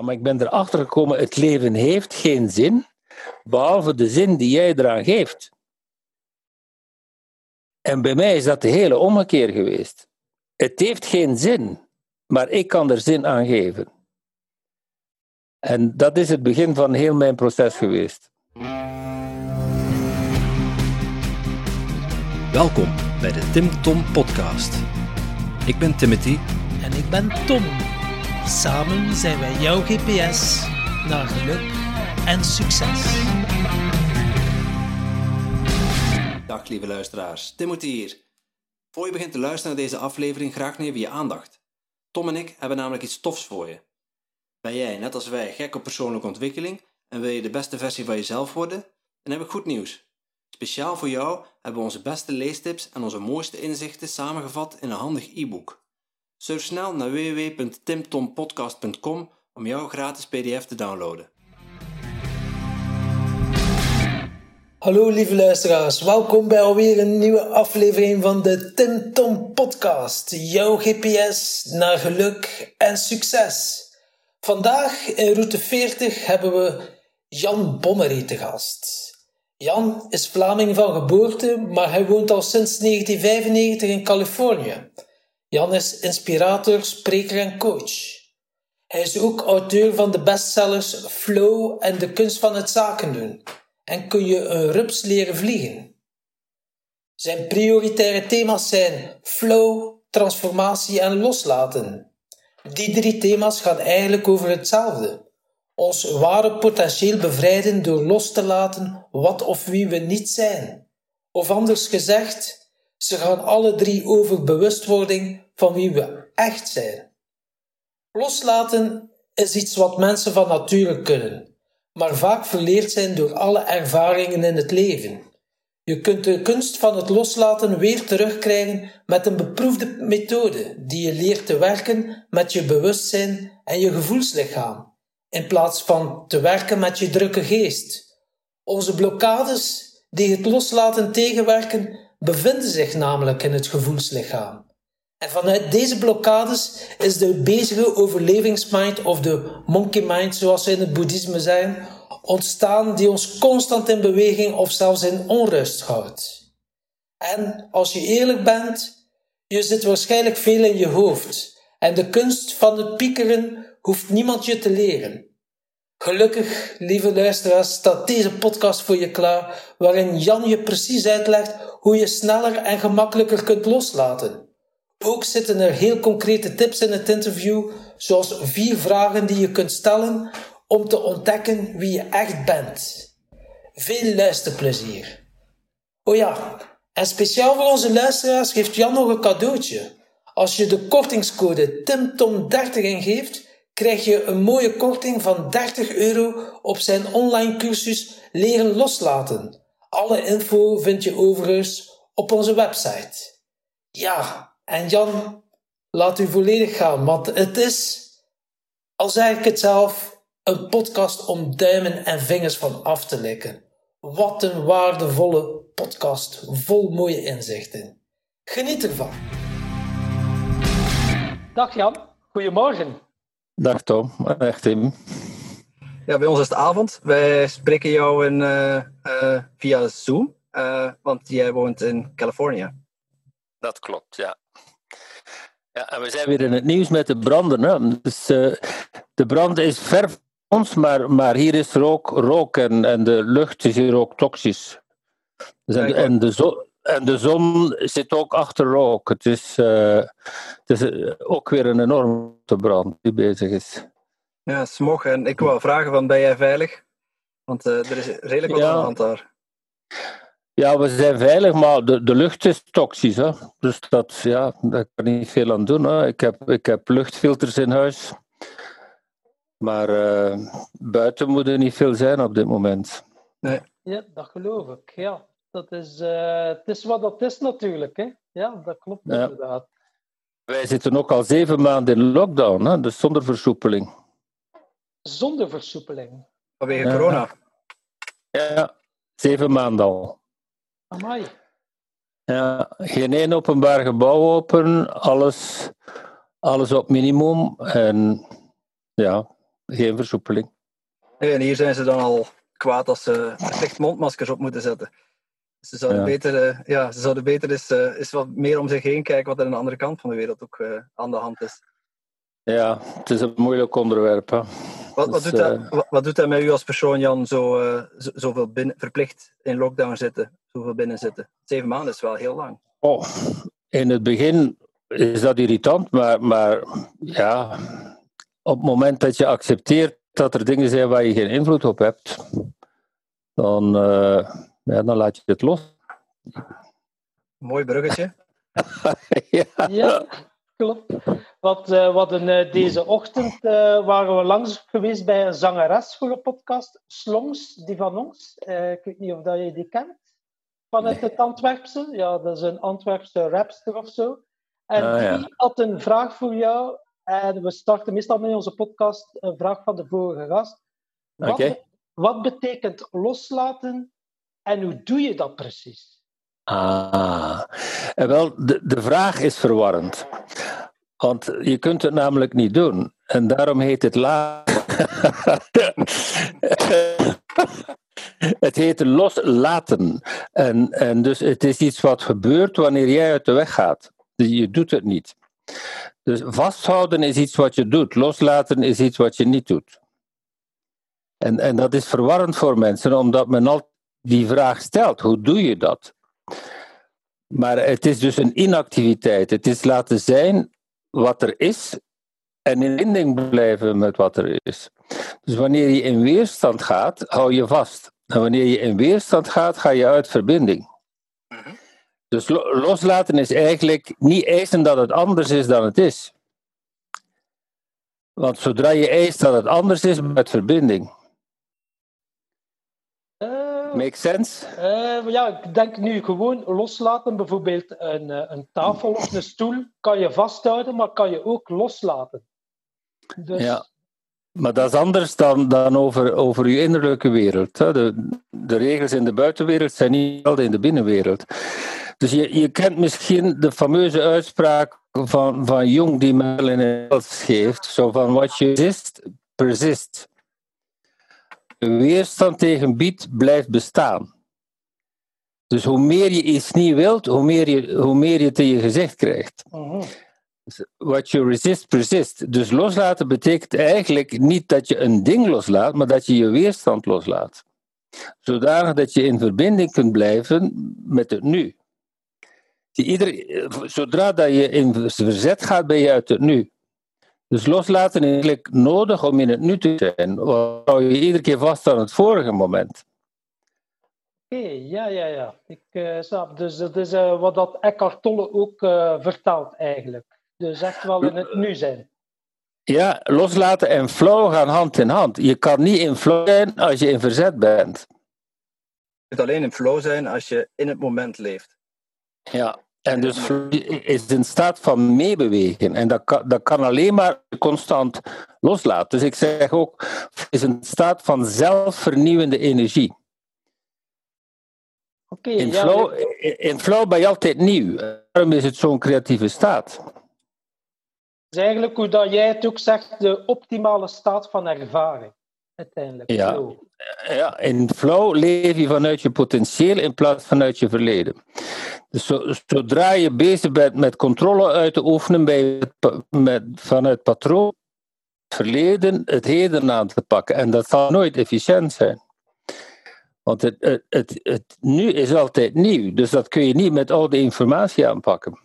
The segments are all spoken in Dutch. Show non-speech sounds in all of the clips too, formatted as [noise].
Ja, maar ik ben erachter gekomen, het leven heeft geen zin, behalve de zin die jij eraan geeft. En bij mij is dat de hele ommekeer geweest. Het heeft geen zin, maar ik kan er zin aan geven. En dat is het begin van heel mijn proces geweest. Welkom bij de Tim Tom Podcast. Ik ben Timothy. En ik ben Tom. Samen zijn wij jouw GPS naar geluk en succes. Dag lieve luisteraars, Timothy hier. Voor je begint te luisteren naar deze aflevering, graag neem je aandacht. Tom en ik hebben namelijk iets tofs voor je. Ben jij, net als wij, gek op persoonlijke ontwikkeling en wil je de beste versie van jezelf worden? Dan heb ik goed nieuws. Speciaal voor jou hebben we onze beste leestips en onze mooiste inzichten samengevat in een handig e-book. Surf snel naar www.timtompodcast.com om jouw gratis PDF te downloaden. Hallo lieve luisteraars, welkom bij alweer een nieuwe aflevering van de Tim Tom Podcast. Jouw GPS naar geluk en succes. Vandaag in route 40 hebben we Jan Bommery te gast. Jan is Vlaming van geboorte, maar hij woont al sinds 1995 in Californië. Jan is inspirator, spreker en coach. Hij is ook auteur van de bestsellers Flow en de kunst van het zaken doen. En kun je een rups leren vliegen? Zijn prioritaire thema's zijn flow, transformatie en loslaten. Die drie thema's gaan eigenlijk over hetzelfde. Ons ware potentieel bevrijden door los te laten wat of wie we niet zijn. Of anders gezegd, ze gaan alle drie over bewustwording van wie we echt zijn. Loslaten is iets wat mensen van nature kunnen, maar vaak verleerd zijn door alle ervaringen in het leven. Je kunt de kunst van het loslaten weer terugkrijgen met een beproefde methode die je leert te werken met je bewustzijn en je gevoelslichaam, in plaats van te werken met je drukke geest. Onze blokkades die het loslaten tegenwerken, bevinden zich namelijk in het gevoelslichaam. En vanuit deze blokkades is de bezige overlevingsmind of de monkey mind, zoals ze in het boeddhisme zijn, ontstaan die ons constant in beweging of zelfs in onrust houdt. En als je eerlijk bent, je zit waarschijnlijk veel in je hoofd en de kunst van het piekeren hoeft niemand je te leren. Gelukkig, lieve luisteraars, staat deze podcast voor je klaar, waarin Jan je precies uitlegt hoe je sneller en gemakkelijker kunt loslaten. Ook zitten er heel concrete tips in het interview, zoals vier vragen die je kunt stellen om te ontdekken wie je echt bent. Veel luisterplezier. Oh ja, en speciaal voor onze luisteraars geeft Jan nog een cadeautje. Als je de kortingscode TIMTOM30 ingeeft, krijg je een mooie korting van 30 euro op zijn online cursus Leren Loslaten. Alle info vind je overigens op onze website. Ja, en Jan, laat u volledig gaan, want het is, al zeg ik het zelf, een podcast om duimen en vingers van af te likken. Wat een waardevolle podcast, vol mooie inzichten. Geniet ervan. Dag Jan, goedemorgen. Dag Tom, echt Tim. Ja, bij ons is het avond. Wij spreken jou in, uh, uh, via Zoom, uh, want jij woont in Californië. Dat klopt, ja. Ja, en we zijn weer in het nieuws met de branden. Hè. Dus, uh, de brand is ver van ons, maar, maar hier is er ook rook en, en de lucht is hier ook toxisch. Dus en, en, de zon, en de zon zit ook achter rook. Het is, uh, het is ook weer een enorme brand die bezig is. Ja, smog. En ik wou vragen, van, ben jij veilig? Want uh, er is redelijk wat ja. aan de hand daar. Ja, we zijn veilig, maar de, de lucht is toxisch. Hè? Dus dat, ja, daar kan ik niet veel aan doen. Hè? Ik, heb, ik heb luchtfilters in huis. Maar uh, buiten moet er niet veel zijn op dit moment. Nee. Ja, dat geloof ik. Ja, dat is, uh, het is wat dat is natuurlijk. Hè? Ja, dat klopt ja. inderdaad. Wij zitten ook al zeven maanden in lockdown, hè? dus zonder versoepeling. Zonder versoepeling? Vanwege ja. corona? Ja, zeven maanden al. Amai. Ja, geen één openbaar gebouw open, alles, alles op minimum. En ja, geen versoepeling. Nee, en hier zijn ze dan al kwaad als ze verplicht mondmaskers op moeten zetten. Ze zouden Ja. beter, eh, ja, ze zouden beter eens, eh, eens wat meer om zich heen kijken wat er aan de andere kant van de wereld ook eh, aan de hand is. Ja, het is een moeilijk onderwerp. Hè. Wat, wat, Dus, doet dat, eh, wat, wat doet dat met u als persoon, Jan, zo, eh, zo, zoveel binnen, verplicht in lockdown zitten, zoveel binnen zitten? Zeven maanden is wel heel lang. Oh, in het begin is dat irritant, maar, maar ja, op het moment dat je accepteert dat er dingen zijn waar je geen invloed op hebt, dan, eh, ja, dan laat je het los. Mooi bruggetje. [laughs] ja. Ja, klopt. Want eh, we hadden, eh, deze ochtend eh, waren we langs geweest bij een zangeres voor een podcast, Slongs, die van ons. Ik weet niet of dat je die kent. Vanuit het Antwerpse. Ja, dat is een Antwerpse rapster of zo. En Ah, ja. die had een vraag voor jou. En we starten meestal met onze podcast een vraag van de vorige gast. Wat, wat betekent loslaten en hoe doe je dat precies? Ah, wel, de, de vraag is verwarrend. Want je kunt het namelijk niet doen. En daarom heet het la. [laughs] het heet loslaten. En, en dus het is iets wat gebeurt wanneer jij uit de weg gaat. Dus je doet het niet. Dus vasthouden is iets wat je doet. Loslaten is iets wat je niet doet. En, en dat is verwarrend voor mensen, omdat men altijd die vraag stelt: hoe doe je dat? Maar het is dus een inactiviteit. Het is laten zijn wat er is en in binding blijven met wat er is. Dus wanneer je in weerstand gaat, hou je vast. En wanneer je in weerstand gaat, ga je uit verbinding. Dus lo- loslaten is eigenlijk niet eisen dat het anders is dan het is. Want zodra je eist dat het anders is, met verbinding. Make sense? Eh, ja, ik denk nu gewoon loslaten. Bijvoorbeeld een, eh, een tafel of een stoel kan je vasthouden, maar kan je ook loslaten. Dus Ja. Maar dat is anders dan, dan over, over je innerlijke wereld. hè. De, de regels in de buitenwereld zijn niet hetzelfde in de binnenwereld. Dus je, je kent misschien de fameuze uitspraak van, van Jung die Mel in het Engels geeft. Zo van, what you resist, persist. Weerstand tegen biedt blijft bestaan. Dus hoe meer je iets niet wilt, hoe meer je, hoe meer je het in je gezicht krijgt. mhm. What you resist, persist. Dus loslaten betekent eigenlijk niet dat je een ding loslaat, maar dat je je weerstand loslaat. Zodanig dat je in verbinding kunt blijven met het nu. Ieder, zodra dat je in verzet gaat, ben je uit het nu. Dus loslaten is eigenlijk nodig om in het nu te zijn. Want hou je iedere keer vast aan het vorige moment. Oké, ja, ja, ja. Ik eh, snap. Dus dat is eh, wat dat Eckhart Tolle ook eh, vertaalt eigenlijk. Dus echt wel in het nu zijn. Ja, loslaten en flow gaan hand in hand. Je kan niet in flow zijn als je in verzet bent. Je kunt alleen in flow zijn als je in het moment leeft. Ja, en dus is in staat van meebewegen. En dat kan, dat kan alleen maar constant loslaten. Dus ik zeg ook, is een staat van zelfvernieuwende energie. Oké, In ja, flow, in flow ben je altijd nieuw. Daarom is het zo'n creatieve staat. is eigenlijk hoe dat jij het ook zegt, de optimale staat van ervaring. Uiteindelijk. Ja. Flow. Ja, in flow leef je vanuit je potentieel in plaats vanuit je verleden. Dus zo- zodra je bezig bent met controle uit te oefenen, pa- met, vanuit patroon het verleden het heden aan te pakken. En dat zal nooit efficiënt zijn. Want het, het, het, nu is altijd nieuw, dus dat kun je niet met oude informatie aanpakken.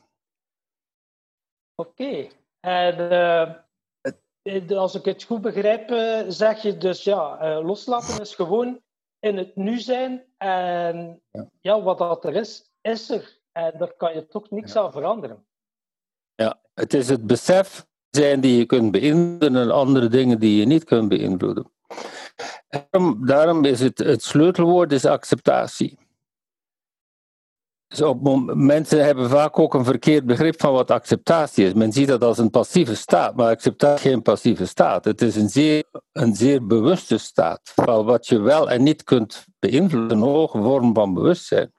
Oké. Eh, eh, als ik het goed begrijp, eh, zeg je dus ja, eh, loslaten is gewoon in het nu zijn. En Ja. ja, wat dat er is, is er. En daar kan je toch niks aan veranderen. Ja, het is het besef zijn die je kunt beïnvloeden en andere dingen die je niet kunt beïnvloeden. Daarom, daarom is het, het sleutelwoord is acceptatie. Dus op, mensen hebben vaak ook een verkeerd begrip van wat acceptatie is. Men ziet dat als een passieve staat, maar acceptatie is geen passieve staat. Het is een zeer, een zeer bewuste staat van wat je wel en niet kunt beïnvloeden, een hoge vorm van bewustzijn.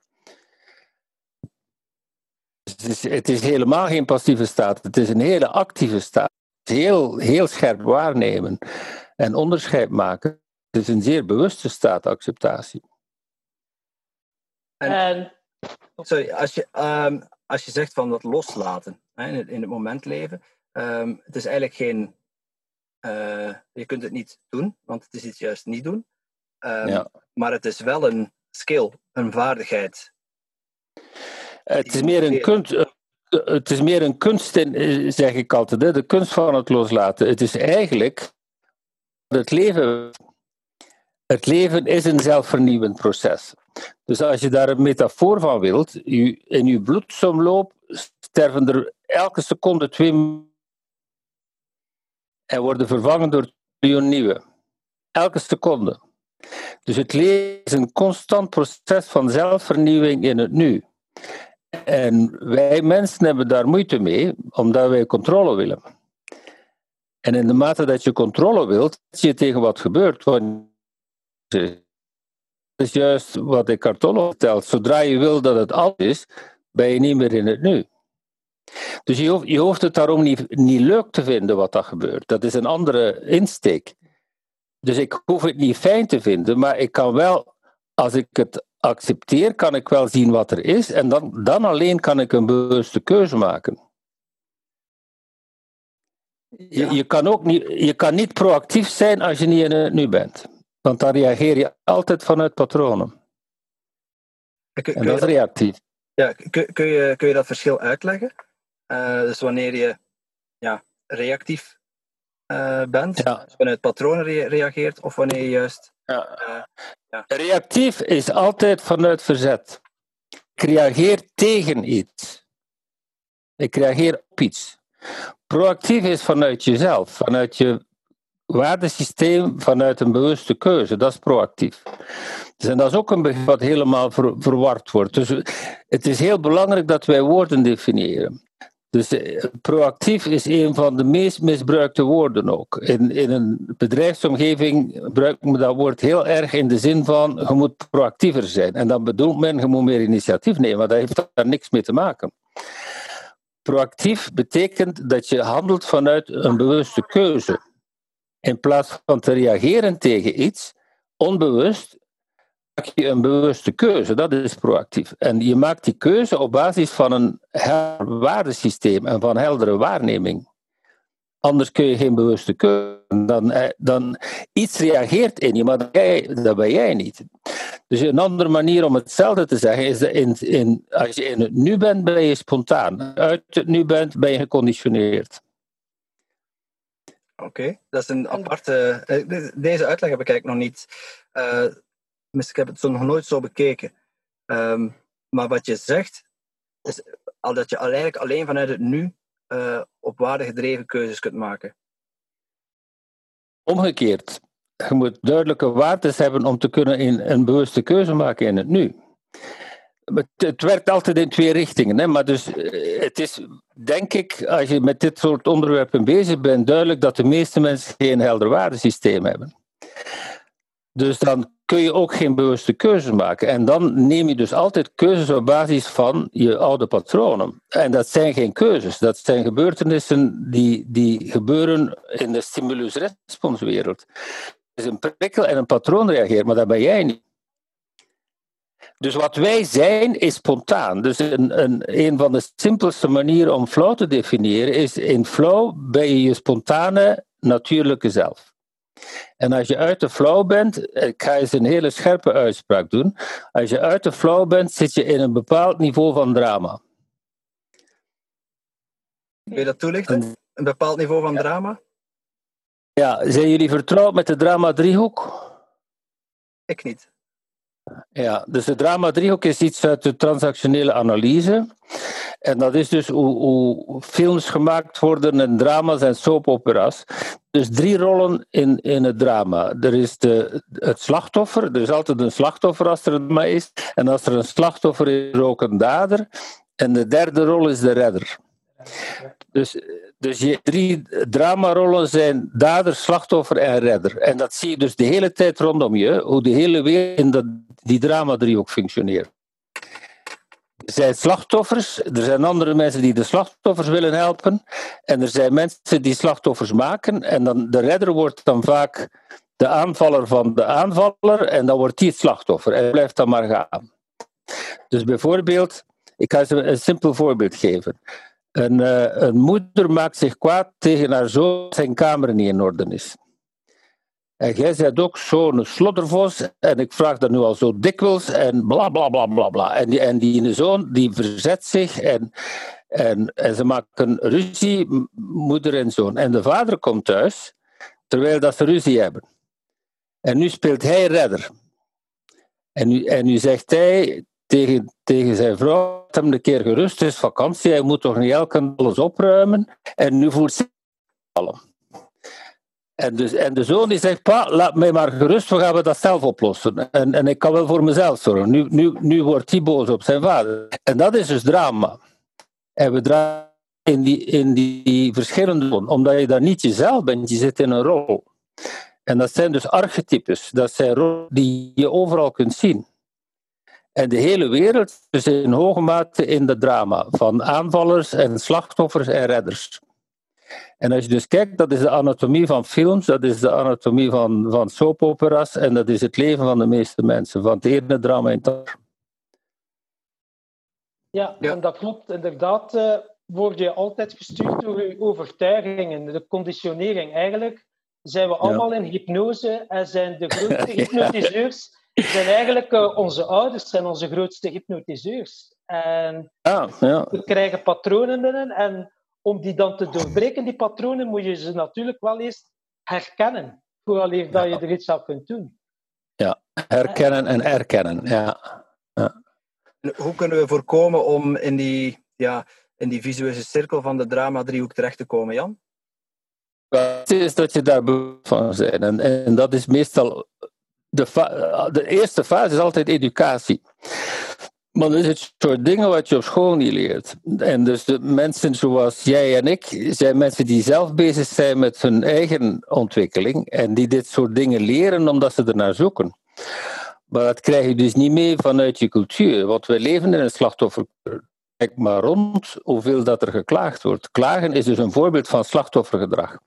Het is, het is helemaal geen passieve staat, het is een hele actieve staat. Het is heel, heel scherp waarnemen. en onderscheid maken. Het is een zeer bewuste staat acceptatie. En- En Sorry, als je, ehm, als je zegt van dat loslaten hè, in, het, in het moment leven, ehm, het is eigenlijk geen. eh, je kunt het niet doen, want het is iets juist niet doen. Ehm, Ja. Maar het is wel een skill, een vaardigheid. Het is meer een kunst. eh, Het is meer een kunst, in, eh, zeg ik altijd, hè, de kunst van het loslaten. Het is eigenlijk het leven. Het leven is een zelfvernieuwend proces. Dus als je daar een metafoor van wilt, in je bloedsomloop sterven er elke seconde twee en worden vervangen door miljoen nieuwe. Elke seconde. Dus het leven is een constant proces van zelfvernieuwing in het nu. En wij mensen hebben daar moeite mee, omdat wij controle willen. En in de mate dat je controle wilt, zie je tegen wat gebeurt. Is juist wat ik Cartolo vertelt. Zodra je wil dat het alles is, ben je niet meer in het nu. Dus je hoeft, je hoeft het daarom niet, niet leuk te vinden wat dat gebeurt. Dat is een andere insteek. Dus ik hoef het niet fijn te vinden, maar ik kan wel, als ik het accepteer, kan ik wel zien wat er is. En dan, dan alleen kan ik een bewuste keuze maken. Je, je, kan ook niet, je kan niet proactief zijn als je niet in het nu bent. Want dan reageer je altijd vanuit patronen. Kun, En dat is reactief. ja, kun, kun, je, kun je dat verschil uitleggen? Eh, dus wanneer je ja, reactief eh, bent, Ja. dus vanuit patronen rea- reageert, of wanneer je juist. Ja. eh, ja. Reactief is altijd vanuit verzet. Ik reageer tegen iets. Ik reageer op iets. Proactief is vanuit jezelf, vanuit je waardesysteem, vanuit een bewuste keuze. Dat is proactief. Dus en dat is ook een begrip wat helemaal ver- verward wordt. Dus het is heel belangrijk dat wij woorden definiëren. Dus eh, proactief is een van de meest misbruikte woorden ook. In, in een bedrijfsomgeving gebruikt men dat woord heel erg in de zin van je moet proactiever zijn. En dan bedoelt men je moet meer initiatief nemen, maar dat heeft daar niks mee te maken. Proactief betekent dat je handelt vanuit een bewuste keuze. In plaats van te reageren tegen iets, onbewust, maak je een bewuste keuze. Dat is proactief. En je maakt die keuze op basis van een helder waardesysteem en van heldere waarneming. Anders kun je geen bewuste keuze. Dan, eh, dan iets reageert in je, maar dat, ben jij niet. Dus een andere manier om hetzelfde te zeggen is in, in, als je in het nu bent, ben je spontaan. Uit het nu bent, ben je geconditioneerd. Oké, dat is een aparte. eh, de- Deze uitleg heb ik eigenlijk nog niet. eh, tenminste, ik heb het zo nog nooit zo bekeken. Ehm, maar wat je zegt, is al dat je eigenlijk alleen vanuit het nu eh, op waarde gedreven keuzes kunt maken. Omgekeerd, je moet duidelijke waardes hebben om te kunnen in een bewuste keuze maken in het nu. Het, het werkt altijd in twee richtingen, hè? maar dus eh, het is, denk ik, als je met dit soort onderwerpen bezig bent, duidelijk dat de meeste mensen geen helder waardesysteem hebben. Dus dan kun je ook geen bewuste keuzes maken. En dan neem je dus altijd keuzes op basis van je oude patronen. En dat zijn geen keuzes, dat zijn gebeurtenissen die, die gebeuren in de stimulus-responswereld. Dus een prikkel en een patroon reageren, maar dat ben jij niet. Dus wat wij zijn, is spontaan. Dus een, een, een van de simpelste manieren om flow te definiëren is: in flow ben je je spontane, natuurlijke zelf. En als je uit de flow bent, ik ga eens een hele scherpe uitspraak doen. Als je uit de flow bent, zit je in een bepaald niveau van drama. Kun je dat toelichten? Een bepaald niveau van drama? Ja, zijn jullie vertrouwd met de drama-driehoek? Ik niet. Ja, dus de drama-driehoek is iets uit de transactionele analyse. En dat is dus hoe, hoe films gemaakt worden en drama's en soap-opera's. Dus drie rollen in, in het drama. Er is de, het slachtoffer, er is altijd een slachtoffer als er een drama is. En als er een slachtoffer is, is er ook een dader. En de derde rol is de redder. Dus, dus je drie dramarollen zijn dader, slachtoffer en redder. En dat zie je dus de hele tijd rondom je, hoe de hele wereld in dat, die drama-driehoek functioneert. er zijn slachtoffers, er zijn andere mensen die de slachtoffers willen helpen. En er zijn mensen die slachtoffers maken. En dan, de redder wordt dan vaak de aanvaller van de aanvaller. En dan wordt die het slachtoffer. En blijft dan maar gaan. Dus bijvoorbeeld, ik ga je een simpel voorbeeld geven. Een, uh, een moeder maakt zich kwaad tegen haar zoon dat zijn kamer niet in orde is. En jij bent ook zo'n sloddervos, en ik vraag dat nu al zo dikwijls, en bla bla bla bla bla. En die, en die zoon die verzet zich en, en, en ze maken ruzie, moeder en zoon. En de vader komt thuis, terwijl dat ze ruzie hebben. En nu speelt hij redder. En nu, en nu zegt hij tegen, tegen zijn vrouw dat hem een keer gerust is, vakantie, hij moet toch niet elke alles opruimen. En nu voelt ze. En, dus, en de zoon die zegt, pa, laat mij maar gerust, we gaan dat zelf oplossen. En, en ik kan wel voor mezelf zorgen. Nu, nu, nu wordt hij boos op zijn vader. En dat is dus drama. En we draaien in die, in die verschillende omdat je daar niet jezelf bent, je zit in een rol. En dat zijn dus archetypes, dat zijn rollen die je overal kunt zien. En de hele wereld is in hoge mate in de drama, van aanvallers en slachtoffers en redders. En als je dus kijkt, dat is de anatomie van films, dat is de anatomie van, van soapopera's en dat is het leven van de meeste mensen, van het ene drama in het andere. Ja, en dat klopt inderdaad. Uh, word je altijd gestuurd door je overtuigingen, de conditionering. Eigenlijk zijn we allemaal in hypnose en zijn de grootste [laughs] hypnotiseurs zijn eigenlijk uh, onze ouders, zijn onze grootste hypnotiseurs. En ja, ja. we krijgen patronen binnen en om die dan te doorbreken, die patronen, moet je ze natuurlijk wel eerst herkennen, vooraleer dat je er iets aan kunt doen. Ja, herkennen en erkennen, ja. ja. Hoe kunnen we voorkomen om in die, ja, in die visuele cirkel van de drama-driehoek terecht te komen, Jan? Het is dat je daar bewust van bent. En, en dat is meestal... De, de eerste fase is altijd educatie. Maar dat is het soort dingen wat je op school niet leert. En dus de mensen zoals jij en ik zijn mensen die zelf bezig zijn met hun eigen ontwikkeling en die dit soort dingen leren omdat ze ernaar zoeken. Maar dat krijg je dus niet mee vanuit je cultuur, want we leven in een slachtoffercultuur. Kijk maar rond hoeveel dat er geklaagd wordt. Klagen is dus een voorbeeld van slachtoffergedrag.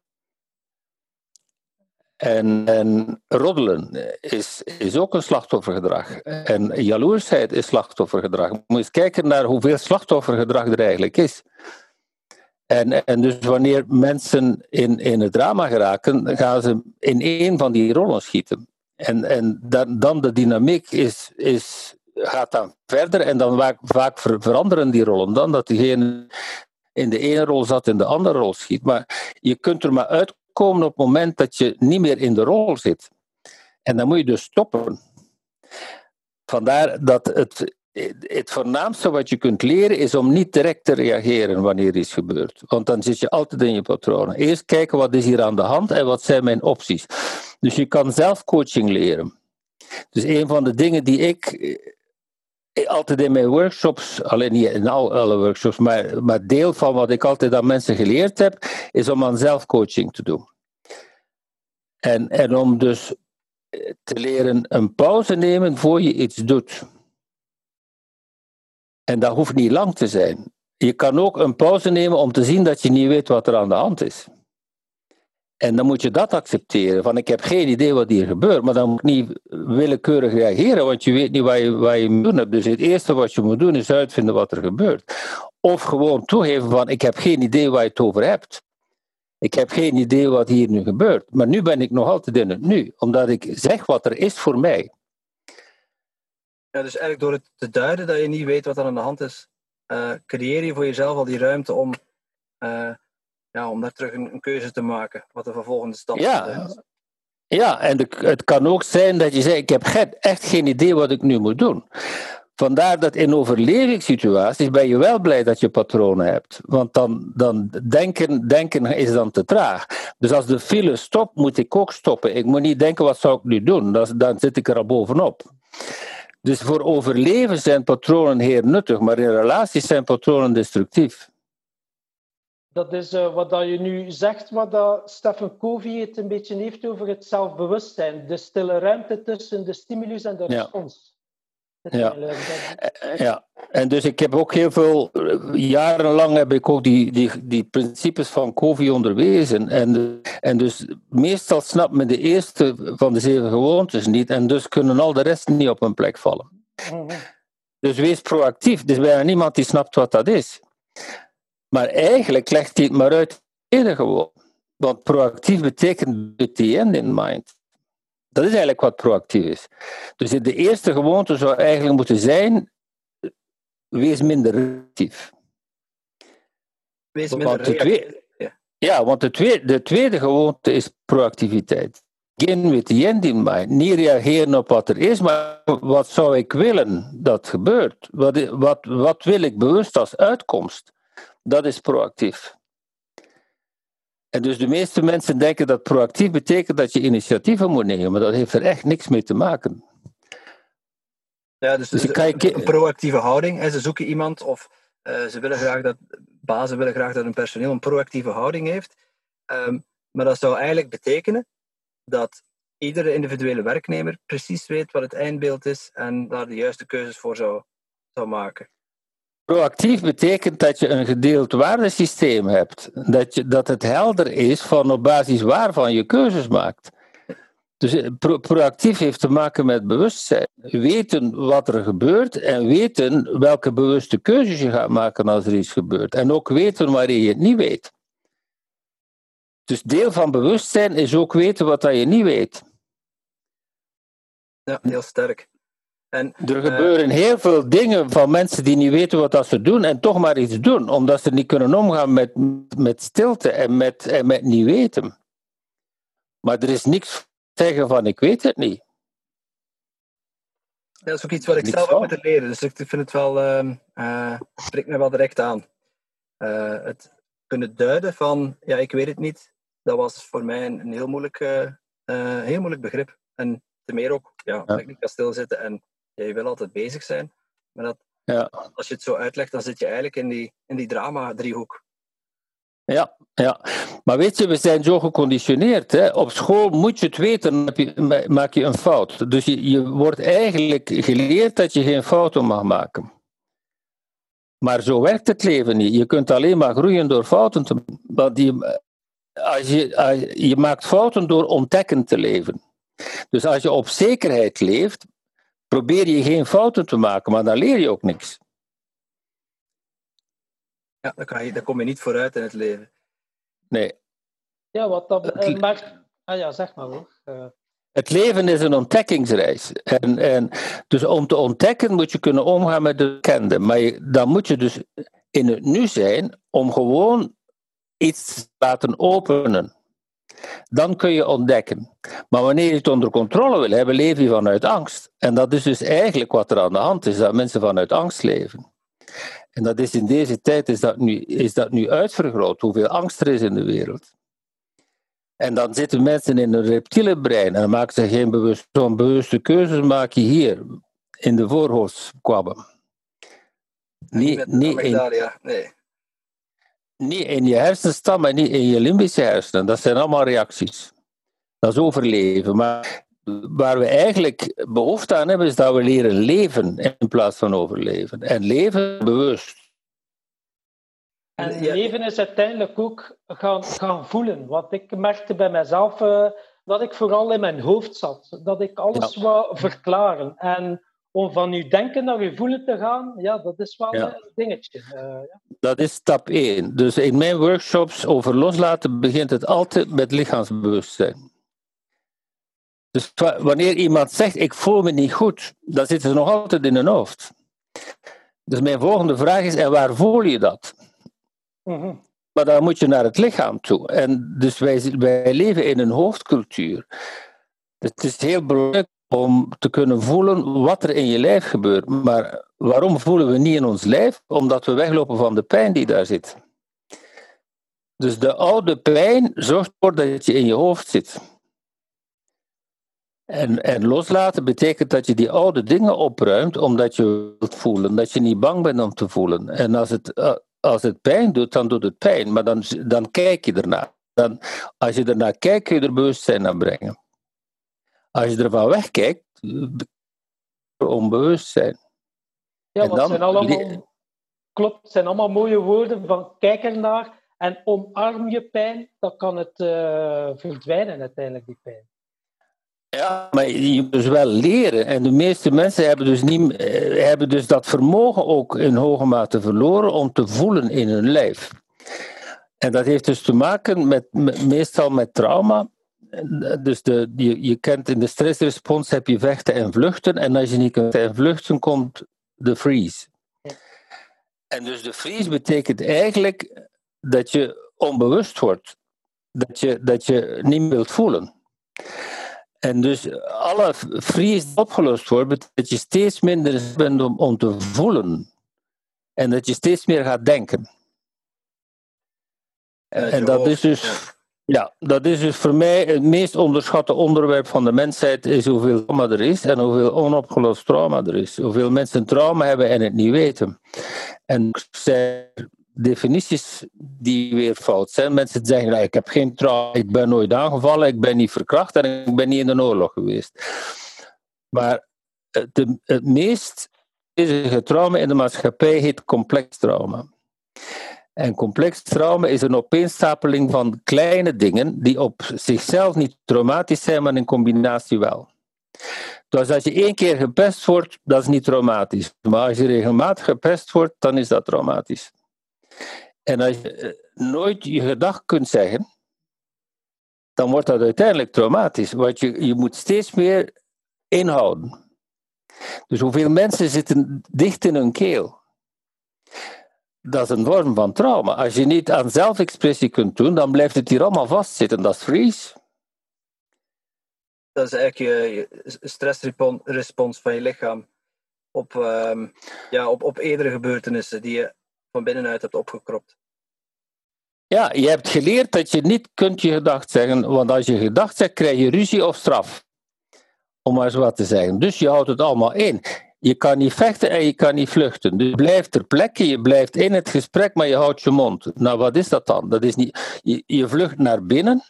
En, en roddelen is, is ook een slachtoffergedrag. En jaloersheid is slachtoffergedrag. Moet je eens kijken naar hoeveel slachtoffergedrag er eigenlijk is. En, en dus wanneer mensen in, in het drama geraken, gaan ze in één van die rollen schieten. En, en dan, dan de dynamiek is, is, gaat dan verder en dan vaak, vaak veranderen die rollen. Dan dat diegene in de ene rol zat in de andere rol schiet. Maar je kunt er maar uit komen op het moment dat je niet meer in de rol zit. En dan moet je dus stoppen. Vandaar dat het, het voornaamste wat je kunt leren is om niet direct te reageren wanneer iets gebeurt. Want dan zit je altijd in je patronen. Eerst kijken wat is hier aan de hand en wat zijn mijn opties. Dus je kan zelf coaching leren. Dus een van de dingen die ik altijd in mijn workshops, alleen niet in al, alle workshops, maar, maar deel van wat ik altijd aan mensen geleerd heb, is om aan zelfcoaching te doen. En, en om dus eh, te leren een pauze nemen voor je iets doet. En dat hoeft niet lang te zijn. Je kan ook een pauze nemen om te zien dat je niet weet wat er aan de hand is. En dan moet je dat accepteren. Van ik heb geen idee wat hier gebeurt, maar dan moet je niet willekeurig reageren, want je weet niet wat je, wat je moet doen Dus het eerste wat je moet doen is uitvinden wat er gebeurt. Of gewoon toegeven van ik heb geen idee waar je het over hebt. Ik heb geen idee wat hier nu gebeurt. Maar nu ben ik nog altijd in het nu, omdat ik zeg wat er is voor mij. Ja, dus eigenlijk door het te duiden dat je niet weet wat er aan de hand is, uh, creëer je voor jezelf al die ruimte om uh, ja, om daar terug een, een, keuze te maken, wat de vervolgende stap ja. is. Ja, en de, het kan ook zijn dat je zegt, ik heb echt geen idee wat ik nu moet doen. Vandaar dat in overlevingssituaties ben je wel blij dat je patronen hebt. Want dan, dan denken, denken is dan te traag. Dus als de file stopt, moet ik ook stoppen. Ik moet niet denken, wat zou ik nu doen? Dan, dan zit ik er al bovenop. Dus voor overleven zijn patronen heel nuttig, maar in relaties zijn patronen destructief. Dat is uh, wat dat je nu zegt, wat dat Stephen Covey het een beetje heeft over het zelfbewustzijn. De stille ruimte tussen de stimulus en de respons. Ja. Eh, ja, en dus ik heb ook heel veel, jarenlang heb ik ook die, die, die principes van Covey onderwezen. En, en dus meestal snapt men de eerste van de zeven gewoontes niet en dus kunnen al de rest niet op een plek vallen. Mhm. Dus wees proactief. Er is bijna niemand die snapt wat dat is. Maar eigenlijk legt hij het maar uit eerder gewoon. Want proactief betekent with the end in mind. Dat is eigenlijk wat proactief is. Dus de eerste gewoonte zou eigenlijk moeten zijn: wees minder reactief. Wees minder reactief. Ja, want de tweede, de tweede gewoonte is proactiviteit. Begin with the end in mind. Niet reageren op wat er is, maar wat zou ik willen dat gebeurt? Wat, wat, wat wil ik bewust als uitkomst? Dat is proactief. En dus de meeste mensen denken dat proactief betekent dat je initiatieven moet nemen, maar dat heeft er echt niks mee te maken. Ja, dus, dus een, een, proactieve houding. Hè, ze zoeken iemand of uh, ze willen graag dat, bazen willen graag dat hun personeel een proactieve houding heeft. Um, maar dat zou eigenlijk betekenen dat iedere individuele werknemer precies weet wat het eindbeeld is en daar de juiste keuzes voor zou, zou maken. Proactief betekent dat je een gedeeld waardesysteem hebt. Dat, je, dat het helder is van op basis waarvan je keuzes maakt. Dus eh, proactief heeft te maken met bewustzijn. Weten wat er gebeurt en weten welke bewuste keuzes je gaat maken als er iets gebeurt. En ook weten wanneer je het niet weet. Dus deel van bewustzijn is ook weten wat dat je niet weet. Ja, heel sterk. En, er eh, gebeuren heel veel dingen van mensen die niet weten wat dat ze doen en toch maar iets doen, omdat ze niet kunnen omgaan met, met stilte en met, en met niet weten. Maar er is niks zeggen van ik weet het niet. dat is ook iets wat ik zelf heb moeten leren, dus ik vind het wel, uh, spreekt me wel direct aan. Uh, het kunnen duiden van ja, ik weet het niet, dat was voor mij een, een heel, moeilijk, heel moeilijk begrip. En te meer ook, ja, ja. ik niet kan stilzitten en je wil altijd bezig zijn. Maar dat, ja. als je het zo uitlegt, dan zit je eigenlijk in die, in die drama-driehoek. Ja, ja, maar weet je, we zijn zo geconditioneerd. Hè? Op school moet je het weten, dan maak je een fout. Dus je, je wordt eigenlijk geleerd dat je geen fouten mag maken. Maar zo werkt het leven niet. Je kunt alleen maar groeien door fouten te maken. Als je, als je maakt fouten door ontdekkend te leven. Dus als je op zekerheid leeft, probeer je geen fouten te maken, maar dan leer je ook niks. Ja, dan, kan je, dan kom je niet vooruit in het leven. Nee. Ja, wat dat uh, maakt... Ah ja, zeg maar hoor. Uh... Het leven is een ontdekkingsreis. En, en, dus om te ontdekken moet je kunnen omgaan met de bekende. Maar je, dan moet je dus in het nu zijn om gewoon iets te laten openen. Dan kun je ontdekken. Maar wanneer je het onder controle wil hebben, leef je vanuit angst. En dat is dus eigenlijk wat er aan de hand is, dat mensen vanuit angst leven. En dat is in deze tijd is dat nu, is dat nu uitvergroot, hoeveel angst er is in de wereld. En dan zitten mensen in een reptiele brein en dan maken ze geen bewust, zo'n bewuste keuzes maak je hier, in de voorhoofdkwabben. Niet, niet, in, nee niet in je hersenstam en niet in je limbische hersenen. Dat zijn allemaal reacties. Dat is overleven. Maar waar we eigenlijk behoefte aan hebben, is dat we leren leven in plaats van overleven. En leven bewust. En leven is uiteindelijk ook gaan, gaan voelen. Wat ik merkte bij mezelf, uh, dat ik vooral in mijn hoofd zat. Dat ik alles ja. wou verklaren. En om van uw denken naar uw voelen te gaan, ja, dat is wel een dingetje. Uh, ja. Dat is stap 1. Dus in mijn workshops over loslaten begint het altijd met lichaamsbewustzijn. Dus wanneer iemand zegt, ik voel me niet goed, dan zit ze nog altijd in hun hoofd. Dus mijn volgende vraag is, en waar voel je dat? Mhm. Maar dan moet je naar het lichaam toe. En dus wij, wij leven in een hoofdcultuur. Dus het is heel belangrijk om te kunnen voelen wat er in je lijf gebeurt. Maar waarom voelen we niet in ons lijf? Omdat we weglopen van de pijn die daar zit. Dus de oude pijn zorgt ervoor dat je in je hoofd zit. En, en loslaten betekent dat je die oude dingen opruimt omdat je wilt voelen, dat je niet bang bent om te voelen. En als het, eh, als het pijn doet, dan doet het pijn, maar dan, dan kijk je ernaar. Dan, als je ernaar kijkt, kun je er bewustzijn aan brengen. Als je ervan wegkijkt, onbewust zijn. Ja, want dan- zijn allemaal, klopt, zijn allemaal mooie woorden van kijk ernaar en omarm je pijn, dan kan het eh, verdwijnen uiteindelijk, die pijn. Ja, maar je moet dus wel leren. En de meeste mensen hebben dus, niet, eh, hebben dus dat vermogen ook in hoge mate verloren om te voelen in hun lijf. En dat heeft dus te maken met, met- meestal met trauma. En, Dus de, je, je kent in de stressrespons heb je vechten en vluchten. En als je niet kunt vechten en vluchten, komt de freeze. En dus de freeze betekent eigenlijk dat je onbewust wordt. Dat je, dat je niet meer wilt voelen. En dus alle freeze die opgelost wordt, betekent dat je steeds minder bent om, om te voelen. En dat je steeds meer gaat denken. En dat hoofd, is dus, ja, dat is dus voor mij het meest onderschatte onderwerp van de mensheid, is hoeveel trauma er is en hoeveel onopgelost trauma er is. Hoeveel mensen trauma hebben en het niet weten. En er zijn definities die weer fout zijn. Mensen zeggen, nou, ik heb geen trauma, ik ben nooit aangevallen, ik ben niet verkracht en ik ben niet in een oorlog geweest. Maar het, de- het meest bezige trauma in de maatschappij heet complex trauma. En complex trauma is een opeenstapeling van kleine dingen die op zichzelf niet traumatisch zijn, maar in combinatie wel. Dus als je één keer gepest wordt, dat is niet traumatisch. Maar als je regelmatig gepest wordt, dan is dat traumatisch. En als je eh, nooit je gedag kunt zeggen, dan wordt dat uiteindelijk traumatisch. Want je, je moet steeds meer inhouden. Dus hoeveel mensen zitten dicht in hun keel? Dat is een vorm van trauma. Als je niet aan zelfexpressie kunt doen, dan blijft het hier allemaal vastzitten. Dat is freeze. Dat is eigenlijk je, je stressrespons van je lichaam op, ehm, ja, op, op eerdere gebeurtenissen die je van binnenuit hebt opgekropt. Ja, je hebt geleerd dat je niet kunt je gedacht zeggen, want als je gedacht zegt, krijg je ruzie of straf. Om maar eens wat te zeggen. Dus je houdt het allemaal in. Je kan niet vechten en je kan niet vluchten. Dus je blijft ter plekke, je blijft in het gesprek, maar je houdt je mond. Nou, wat is dat dan? Dat is niet, je, vlucht naar binnen,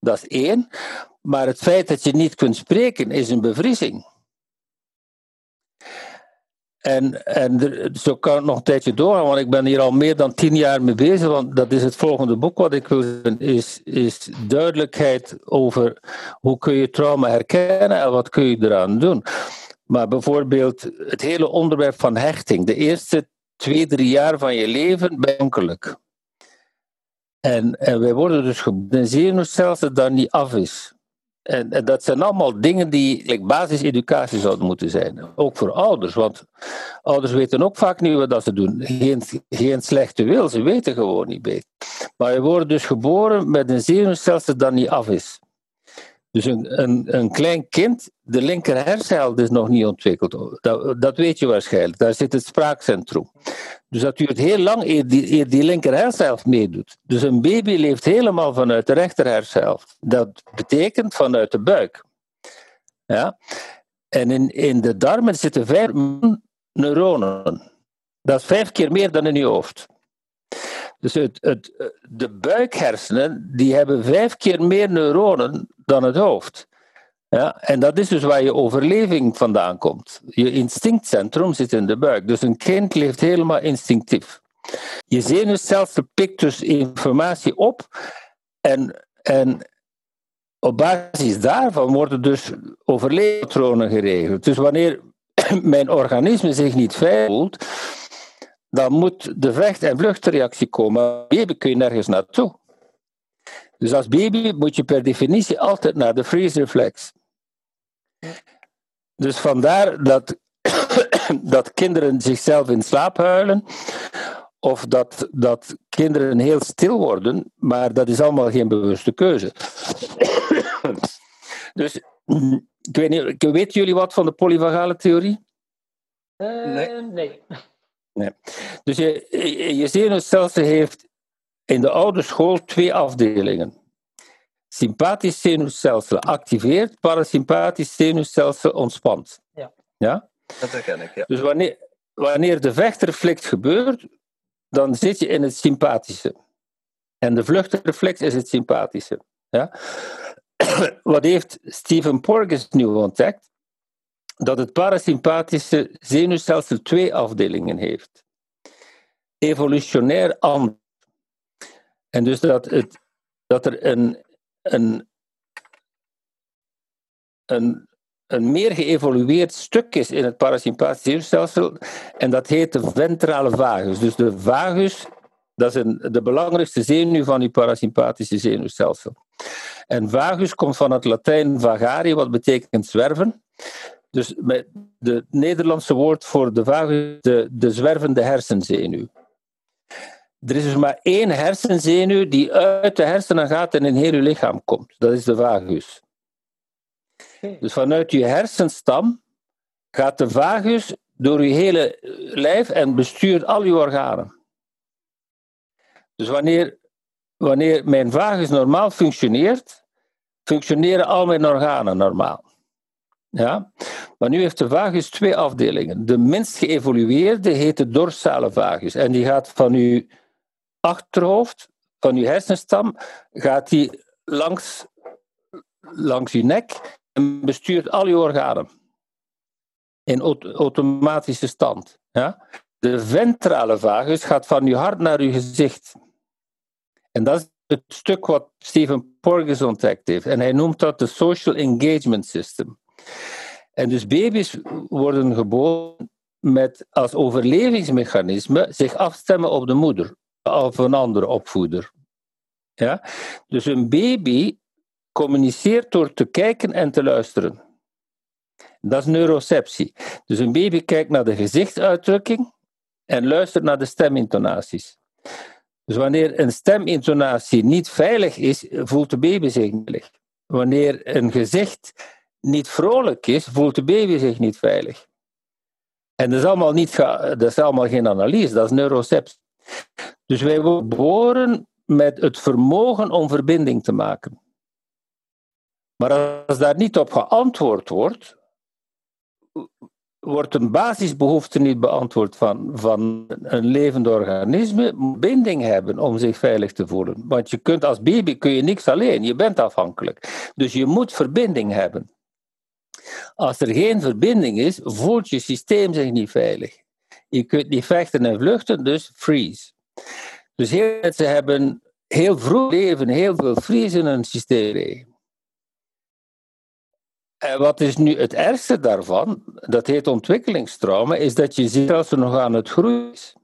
dat is één. Maar het feit dat je niet kunt spreken is een bevriezing. En, en zo kan het nog een tijdje doorgaan, want ik ben hier al meer dan tien jaar mee bezig. Want dat is het volgende boek wat ik wil doen, is, is duidelijkheid over hoe kun je trauma herkennen en wat kun je eraan doen. Maar bijvoorbeeld het hele onderwerp van hechting. De eerste twee, drie jaar van je leven ben je ongeluk. En, en wij worden dus geboren in een zenuwstelsel dat niet af is. En, dat zijn allemaal dingen die like, basiseducatie zouden moeten zijn. Ook voor ouders, want ouders weten ook vaak niet wat ze doen. Geen, geen slechte wil, ze weten gewoon niet beter. Maar we worden dus geboren met een zenuwstelsel dat niet af is. Dus een, een, een klein kind, de linker hersenhelft is nog niet ontwikkeld. Dat, dat weet je waarschijnlijk. Daar zit het spraakcentrum. Dus dat duurt heel lang eer die, die linker hersenhelft meedoet. Dus een baby leeft helemaal vanuit de rechter hersenhelft. Dat betekent vanuit de buik. Ja? En in, in de darmen zitten vijf neuronen. Dat is vijf keer meer dan in je hoofd. Dus het, het, de buikhersenen die hebben vijf keer meer neuronen dan het hoofd. Ja, en dat is dus waar je overleving vandaan komt. Je instinctcentrum zit in de buik. Dus een kind leeft helemaal instinctief. Je zenuwstelsel pikt dus informatie op en, en op basis daarvan worden dus overleefpatronen geregeld. Dus wanneer [clears throat] mijn organisme zich niet veilig voelt, dan moet de vecht- en vluchtreactie komen. Baby kun je nergens naartoe. Dus als baby moet je per definitie altijd naar de freeze reflex. Dus vandaar dat, [coughs] dat kinderen zichzelf in slaap huilen, of dat, dat kinderen heel stil worden, maar dat is allemaal geen bewuste keuze. [coughs] dus ik weet niet, weten jullie wat van de polyvagale theorie? Eh, Nee. nee. Nee. Dus je, je je zenuwstelsel heeft in de oude school twee afdelingen. Sympathisch zenuwstelsel activeert, parasympathisch zenuwstelsel ontspant. Ja. ja? Dat herken ik, ja. Dus wanneer, wanneer de vechtreflex gebeurt, dan zit je in het sympathische. En de vluchtreflex is het sympathische. Ja? [clears throat] Wat heeft Stephen Porges nu ontdekt? dat het parasympathische zenuwstelsel twee afdelingen heeft. Evolutionair anders. En dus dat, het, dat er een, een, een, een meer geëvolueerd stuk is in het parasympathische zenuwstelsel, en dat heet de ventrale vagus. Dus de vagus, dat is een, de belangrijkste zenuw van je parasympathische zenuwstelsel. En vagus komt van het Latijn vagari, wat betekent zwerven. Dus met de Nederlandse woord voor de vagus, de, de zwervende hersenzenuw. Er is dus maar één hersenzenuw die uit de hersenen gaat en in heel je lichaam komt. Dat is de vagus. Dus vanuit je hersenstam gaat de vagus door je hele lijf en bestuurt al je organen. Dus wanneer, wanneer mijn vagus normaal functioneert, functioneren al mijn organen normaal. Ja? Maar nu heeft de vagus twee afdelingen. De minst geëvolueerde heet de dorsale vagus. En die gaat van uw achterhoofd, van uw hersenstam, gaat die langs, langs uw nek en bestuurt al je organen. In automatische stand. Ja? De ventrale vagus gaat van je hart naar je gezicht. En dat is het stuk wat Stephen Porges ontdekt heeft. En hij noemt dat de Social Engagement System. En dus baby's worden geboren met als overlevingsmechanisme zich afstemmen op de moeder of een andere opvoeder. Ja? Dus een baby communiceert door te kijken en te luisteren. Dat is neuroceptie. Dus een baby kijkt naar de gezichtsuitdrukking en luistert naar de stemintonaties. Dus wanneer een stemintonatie niet veilig is, voelt de baby zich niet veilig. Wanneer een gezicht niet vrolijk is, voelt de baby zich niet veilig. En dat is allemaal, niet dat is allemaal geen analyse, dat is neuroceptie. Dus wij worden geboren met het vermogen om verbinding te maken. Maar als daar niet op geantwoord wordt, wordt een basisbehoefte niet beantwoord van, van een levend organisme, binding hebben om zich veilig te voelen. Want je kunt als baby kun je niks alleen, je bent afhankelijk. Dus je moet verbinding hebben. Als er geen verbinding is, voelt je systeem zich niet veilig. Je kunt niet vechten en vluchten, dus freeze. Dus heel mensen hebben heel vroeg leven heel veel freeze in hun systeem. En wat is nu het ergste daarvan, dat heet ontwikkelingstrauma, is dat je zenuwstelsel nog aan het groeien is.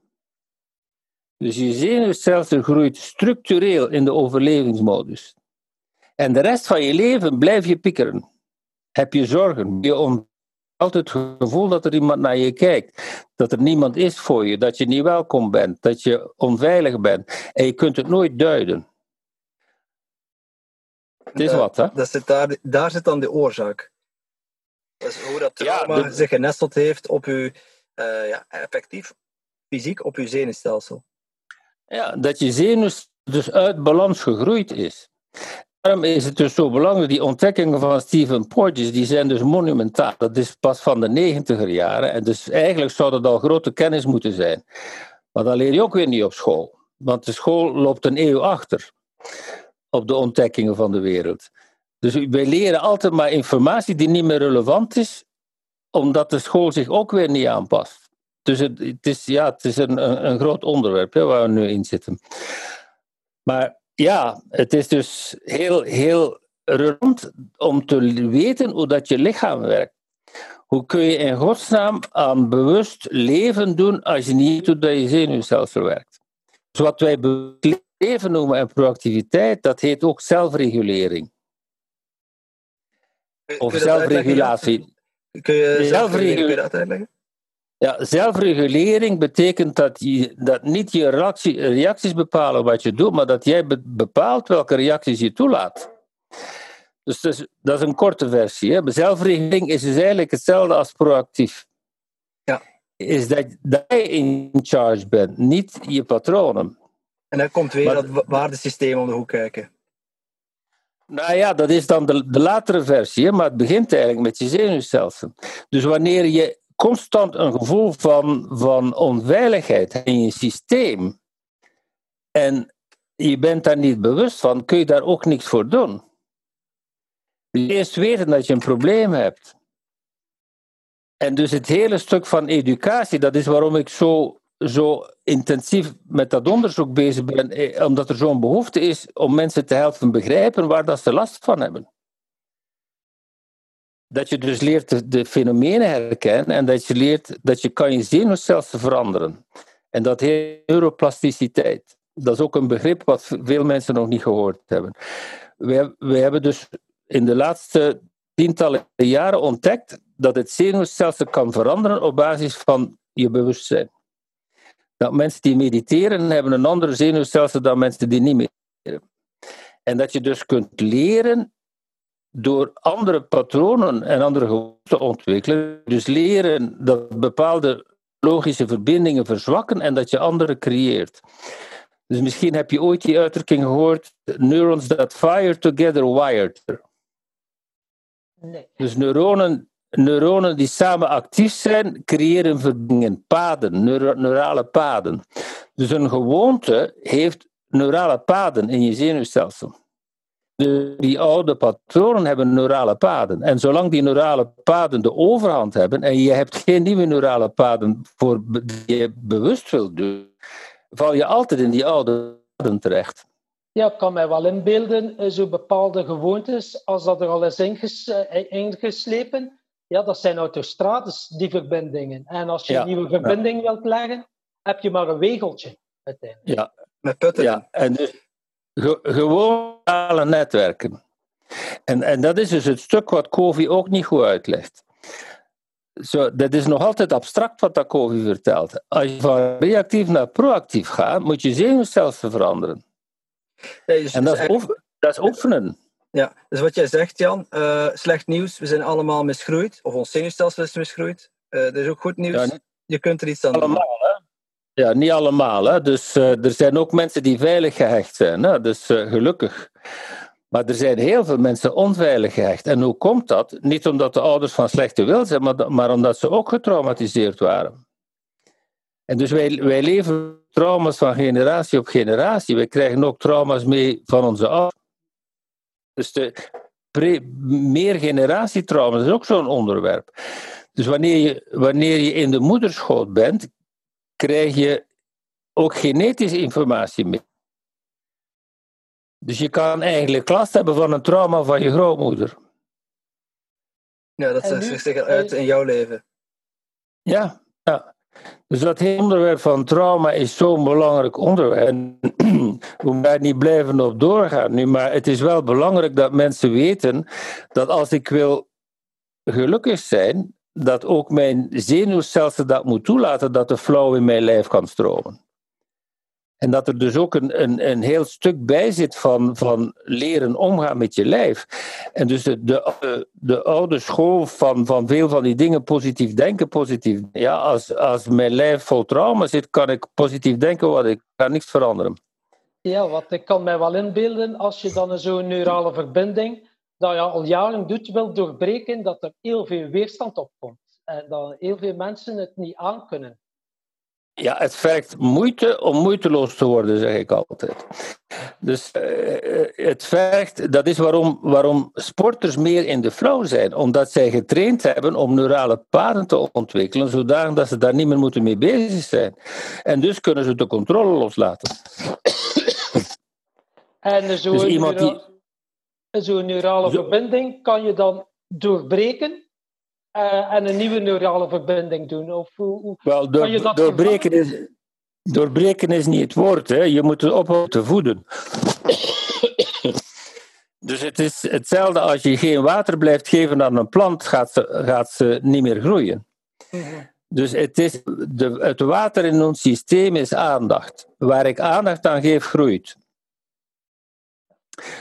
Dus je zenuwstelsel groeit structureel in de overlevingsmodus. En de rest van je leven blijf je piekeren. Heb je zorgen, je altijd het gevoel dat er iemand naar je kijkt, dat er niemand is voor je, dat je niet welkom bent, dat je onveilig bent. En je kunt het nooit duiden. Het is wat, hè? Dat zit daar, daar zit dan de oorzaak. Dus hoe dat trauma zich genesteld heeft op uw, uh, ja, effectief, fysiek op uw zenuwstelsel. Ja, dat je zenuws dus uit balans gegroeid is. Daarom is het dus zo belangrijk, die ontdekkingen van Stephen Porges, die zijn dus monumentaal. Dat is pas van de negentiger jaren. En dus eigenlijk zou dat al grote kennis moeten zijn. Maar dat leer je ook weer niet op school. Want de school loopt een eeuw achter op de ontdekkingen van de wereld. Dus wij leren altijd maar informatie die niet meer relevant is, omdat de school zich ook weer niet aanpast. Dus het, is, ja, het is een, een, een groot onderwerp hè, waar we nu in zitten. Maar ja, het is dus heel, heel relevant om te weten hoe dat je lichaam werkt. Hoe kun je in godsnaam aan bewust leven doen als je niet doet dat je zenuwstelsel werkt? Dus wat wij leven noemen en proactiviteit, dat heet ook zelfregulering. Of zelfregulatie. Kun je zelfregulering dat uitleggen? Ja, zelfregulering betekent dat, je, dat niet je reactie, reacties bepalen wat je doet, maar dat jij bepaalt welke reacties je toelaat. Dus dat is, dat is een korte versie. Hè. Zelfregulering is dus eigenlijk hetzelfde als proactief. Ja. Is dat, dat jij in charge bent, niet je patronen. En dan komt weer maar, dat waardesysteem om de hoek kijken. Nou ja, dat is dan de, de latere versie, maar het begint eigenlijk met je zenuwstelsel. Dus wanneer je constant een gevoel van, van onveiligheid in je systeem en je bent daar niet bewust van, kun je daar ook niks voor doen. Dus eerst weten dat je een probleem hebt. En dus het hele stuk van educatie, dat is waarom ik zo, zo intensief met dat onderzoek bezig ben, eh, omdat er zo'n behoefte is om mensen te helpen begrijpen waar dat ze last van hebben. Dat je dus leert de, fenomenen herkennen en dat je leert dat je kan je zenuwstelsel veranderen. En dat heet neuroplasticiteit. Dat is ook een begrip wat veel mensen nog niet gehoord hebben. We, we hebben dus in de laatste tientallen jaren ontdekt dat het zenuwstelsel kan veranderen op basis van je bewustzijn. Dat mensen die mediteren hebben een ander zenuwstelsel dan mensen die niet mediteren. En dat je dus kunt leren door andere patronen en andere gewoonten te ontwikkelen. Dus leren dat bepaalde logische verbindingen verzwakken en dat je andere creëert. Dus misschien heb je ooit die uitdrukking gehoord: neurons that fire together wired. Nee. Dus neuronen, neuronen die samen actief zijn, creëren verbindingen, paden, neuro- neurale paden. Dus een gewoonte heeft neurale paden in je zenuwstelsel. De, die oude patronen hebben neurale paden. En zolang die neurale paden de overhand hebben en je hebt geen nieuwe neurale paden voor die je bewust wilt doen, val je altijd in die oude paden terecht. Ja, ik kan mij wel inbeelden, eh, zo bepaalde gewoontes, als dat er al is inges, eh, ingeslepen, ja, dat zijn autostrades, die verbindingen. En als je Ja, een nieuwe verbinding wilt leggen, heb je maar een wegeltje uiteindelijk. Ja, Met putten. Ja, en dus ge- gewoon sociale netwerken. En, en dat is dus het stuk wat Covey ook niet goed uitlegt. Zo, dat is nog altijd abstract wat dat Covey vertelt. Als je van reactief naar proactief gaat, moet je zenuwstelsel veranderen. Ja, dus- En dat is, oef- dat is oefenen. Ja, dus wat jij zegt, Jan, eh, slecht nieuws, we zijn allemaal misgroeid, of ons zenuwstelsel is misgroeid. Eh er is ook goed nieuws, Ja, je kunt er iets aan doen. allemaal, hè? Ja, niet allemaal. Hè? Dus eh, er zijn ook mensen die veilig gehecht zijn. Hè? Dus eh, gelukkig. Maar er zijn heel veel mensen onveilig gehecht. En hoe komt dat? Niet omdat de ouders van slechte wil zijn, maar, maar omdat ze ook getraumatiseerd waren. En dus wij, wij leven trauma's van generatie op generatie. Wij krijgen ook trauma's mee van onze ouders. Dus de pre- meer generatietrauma's is ook zo'n onderwerp. Dus wanneer je, wanneer je in de moederschoot bent, krijg je ook genetische informatie mee. Dus je kan eigenlijk last hebben van een trauma van je grootmoeder. Ja, dat nu- zich zeker uit in jouw leven. Ja, ja. Dus dat hele onderwerp van trauma is zo'n belangrijk onderwerp. En [clears throat] we moeten daar niet blijven op doorgaan nu, maar het is wel belangrijk dat mensen weten dat als ik wil gelukkig zijn, dat ook mijn zenuwstelsel dat moet toelaten dat de flow in mijn lijf kan stromen. En dat er dus ook een, een, een heel stuk bij zit van, van leren omgaan met je lijf. En dus de, de, de oude school van, van veel van die dingen, positief denken, positief. Ja, als, als mijn lijf vol trauma zit, kan ik positief denken, wat ik kan niks veranderen. Ja, wat ik kan mij wel inbeelden, als je dan zo'n neurale verbinding, dat je al jaren doet, wil doorbreken, dat er heel veel weerstand op komt. En dat heel veel mensen het niet aankunnen. Ja, het vergt moeite om moeiteloos te worden, zeg ik altijd. Dus eh, het vergt, dat is waarom, waarom sporters meer in de flow zijn, omdat zij getraind hebben om neurale paden te ontwikkelen, zodanig dat ze daar niet meer moeten mee bezig zijn. En dus kunnen ze de controle loslaten. En zo'n Dus iemand die- neura- zo'n neurale verbinding kan je dan doorbreken eh, en een nieuwe neurale verbinding doen. Of hoe, hoe- Wel, door, Kan je dat doorbreken, is, doorbreken is niet het woord, hè. je moet het ophouden te voeden. [coughs] Dus het is hetzelfde als je geen water blijft geven aan een plant, gaat ze, gaat ze niet meer groeien. Dus het, is de, het water in ons systeem is aandacht. Waar ik aandacht aan geef, groeit.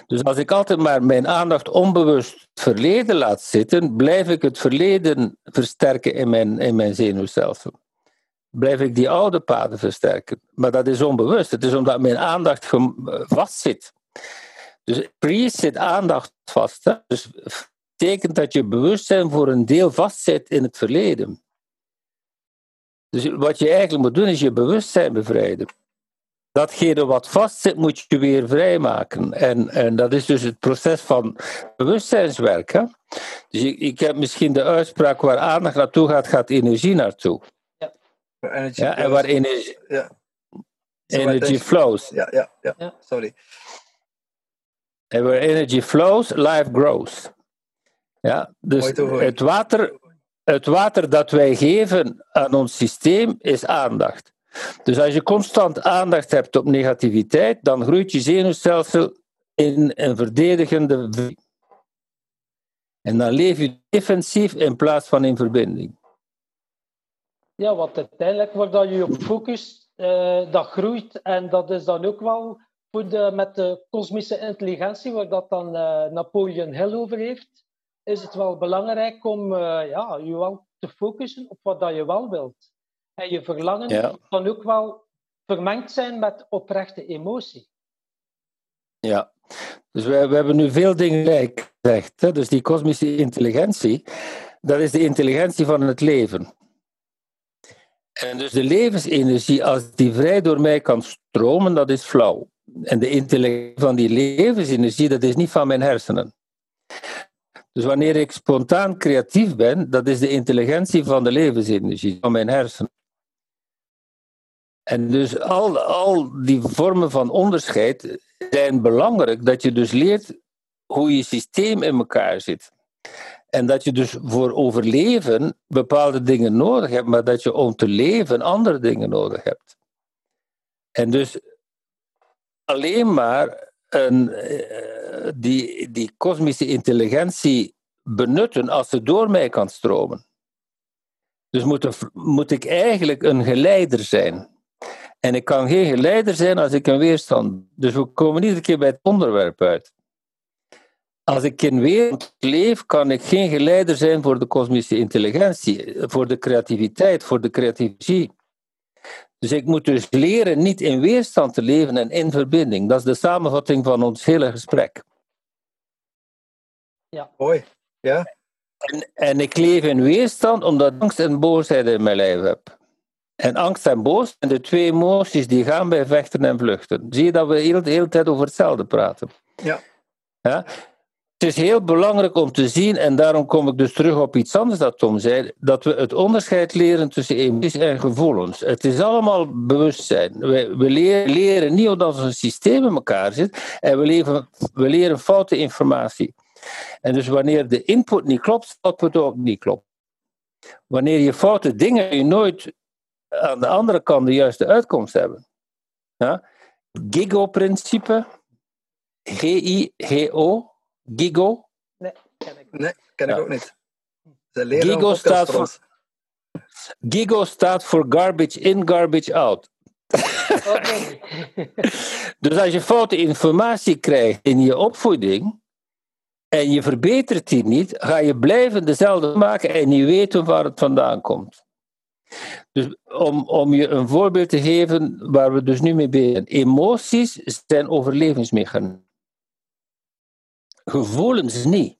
Dus als ik altijd maar mijn aandacht onbewust verleden laat zitten, blijf ik het verleden versterken in mijn, in mijn zenuwstelsel. Blijf ik die oude paden versterken. Maar dat is onbewust. Het is omdat mijn aandacht vastzit. Dus freeze zit aandacht vast. Hè? Dus betekent dat je bewustzijn voor een deel vastzit in het verleden. Dus wat je eigenlijk moet doen, is je bewustzijn bevrijden. Datgene wat vastzit, moet je weer vrijmaken. En, en dat is dus het proces van bewustzijnswerk. Hè? Dus ik, ik heb misschien de uitspraak waar aandacht naartoe gaat, gaat energie naartoe. Energy Ja, en waar energie, Ja. energy flows. Ja, ja, ja, Ja. Sorry. En waar energy flows, life grows. Ja, dus het water, het water dat wij geven aan ons systeem is aandacht. Dus als je constant aandacht hebt op negativiteit, dan groeit je zenuwstelsel in een verdedigende En dan leef je defensief in plaats van in verbinding. Ja, want uiteindelijk waar dat je op focust, eh, dat groeit. En dat is dan ook wel voor met de kosmische intelligentie, waar dat dan eh, Napoleon Hill over heeft, is het wel belangrijk om eh, ja, je wel te focussen op wat dat je wel wilt. En je verlangen Ja. kan ook wel vermengd zijn met oprechte emotie. Ja, dus we, we hebben nu veel dingen gelijk gezegd. Hè? Dus die kosmische intelligentie, dat is de intelligentie van het leven. En dus de levensenergie, als die vrij door mij kan stromen, dat is flauw. En de intelligentie van die levensenergie, dat is niet van mijn hersenen. Dus wanneer ik spontaan creatief ben, dat is de intelligentie van de levensenergie, van mijn hersenen. En dus al, al die vormen van onderscheid zijn belangrijk, dat je dus leert hoe je systeem in elkaar zit. En dat je dus voor overleven bepaalde dingen nodig hebt, maar dat je om te leven andere dingen nodig hebt. En dus alleen maar een, eh, die, die kosmische intelligentie benutten als ze door mij kan stromen. Dus moet, moet ik eigenlijk een geleider zijn. En ik kan geen geleider zijn als ik een weerstand. Dus we komen iedere keer bij het onderwerp uit. Als ik in weerstand leef, kan ik geen geleider zijn voor de kosmische intelligentie, voor de creativiteit, voor de creativiteit. Dus ik moet dus leren niet in weerstand te leven en in verbinding. Dat is de samenvatting van ons hele gesprek. Mooi. Ja. En, en ik leef in weerstand omdat ik angst en boosheid in mijn lijf heb. En angst en boos zijn de twee emoties die gaan bij vechten en vluchten. Zie je dat we de hele, de hele tijd over hetzelfde praten? Ja. ja? Het is heel belangrijk om te zien, en daarom kom ik dus terug op iets anders dat Tom zei, dat we het onderscheid leren tussen emoties en gevoelens. Het is allemaal bewustzijn. We, we leren, leren niet hoe ons systeem in elkaar zit, en we, leven, we leren foute informatie. En dus wanneer de input niet klopt, zal het output ook niet klopt. Wanneer je foute dingen, je nooit aan de andere kant de juiste uitkomst hebben. Ja? Gigo-principe, G-I-G-O, Gigo. Nee, ken ik. Nee, ken ik Ja. ook niet. Gigo staat voor. Gigo staat voor garbage in, garbage out. [laughs] Dus als je foute informatie krijgt in je opvoeding en je verbetert die niet, ga je blijven dezelfde maken en niet weten waar het vandaan komt. Dus om, om je een voorbeeld te geven waar we dus nu mee bezig zijn. Emoties zijn overlevingsmechanismen. Gevoelens niet.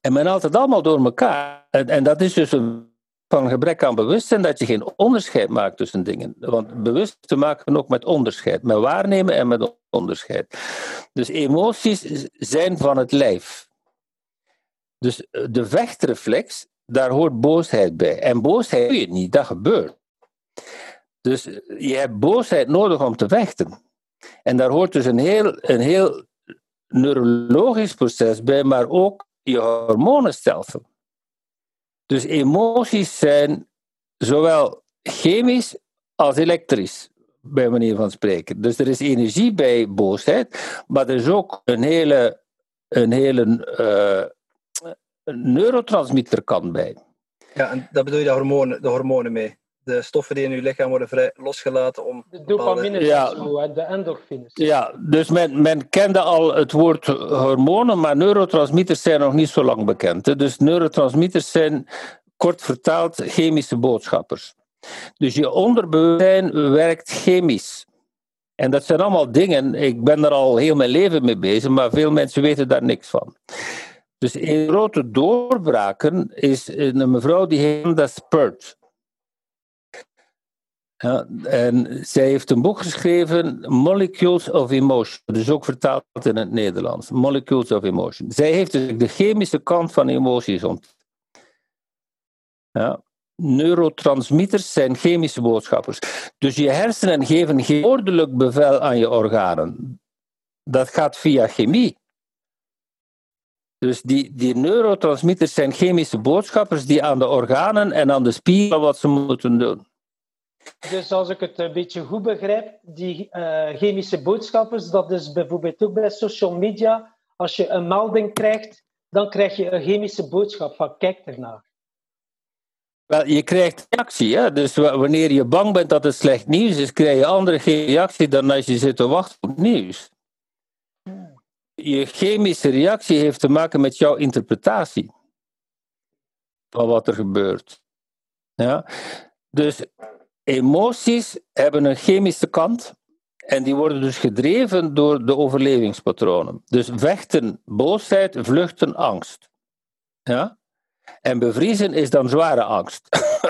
En men haalt het allemaal door elkaar. En, dat is dus een van gebrek aan bewustzijn dat je geen onderscheid maakt tussen dingen. Want bewust te maken ook met onderscheid, met waarnemen en met onderscheid. Dus emoties zijn van het lijf. Dus de vechtreflex, daar hoort boosheid bij. En boosheid doe je niet, dat gebeurt. Dus eh, je hebt boosheid nodig om te vechten. En daar hoort dus een heel, een heel neurologisch proces bij, maar ook je hormonenstelsel. Dus emoties zijn zowel chemisch als elektrisch, bij manier van spreken. Dus er is energie bij boosheid, maar er is ook een hele, een hele uh, neurotransmitterkant bij. Ja, en daar bedoel je de hormonen, de hormonen mee. De stoffen die in je lichaam worden vrij losgelaten om. De dopamine Ja. en de endorfines. Ja, dus men, men kende al het woord hormonen, maar neurotransmitters zijn nog niet zo lang bekend. Hè. Dus neurotransmitters zijn kort vertaald chemische boodschappers. Dus je onderbewustzijn werkt chemisch. En dat zijn allemaal dingen, ik ben er al heel mijn leven mee bezig, maar veel mensen weten daar niks van. Dus een grote doorbraken is een mevrouw die heet Amanda Spurt. Ja, en zij heeft een boek geschreven, Molecules of Emotion. Dus ook vertaald in het Nederlands. Molecules of Emotion. Zij heeft dus de chemische kant van emoties ontdekt. Ja. Neurotransmitters zijn chemische boodschappers. Dus je hersenen geven geen bevel aan je organen. Dat gaat via chemie. Dus die, die neurotransmitters zijn chemische boodschappers die aan de organen en aan de spieren wat ze moeten doen. Dus als ik het een beetje goed begrijp, die uh, chemische boodschappers, dat is bijvoorbeeld ook bij social media. Als je een melding krijgt, dan krijg je een chemische boodschap van kijk ernaar. Wel, je krijgt reactie. Hè? Dus wanneer je bang bent dat het slecht nieuws is, krijg je andere reactie dan als je zit te wachten op nieuws. Je chemische reactie heeft te maken met jouw interpretatie van wat er gebeurt. Ja? Dus emoties hebben een chemische kant en die worden dus gedreven door de overlevingspatronen. Dus vechten, boosheid, vluchten, angst. Ja? En bevriezen is dan zware angst.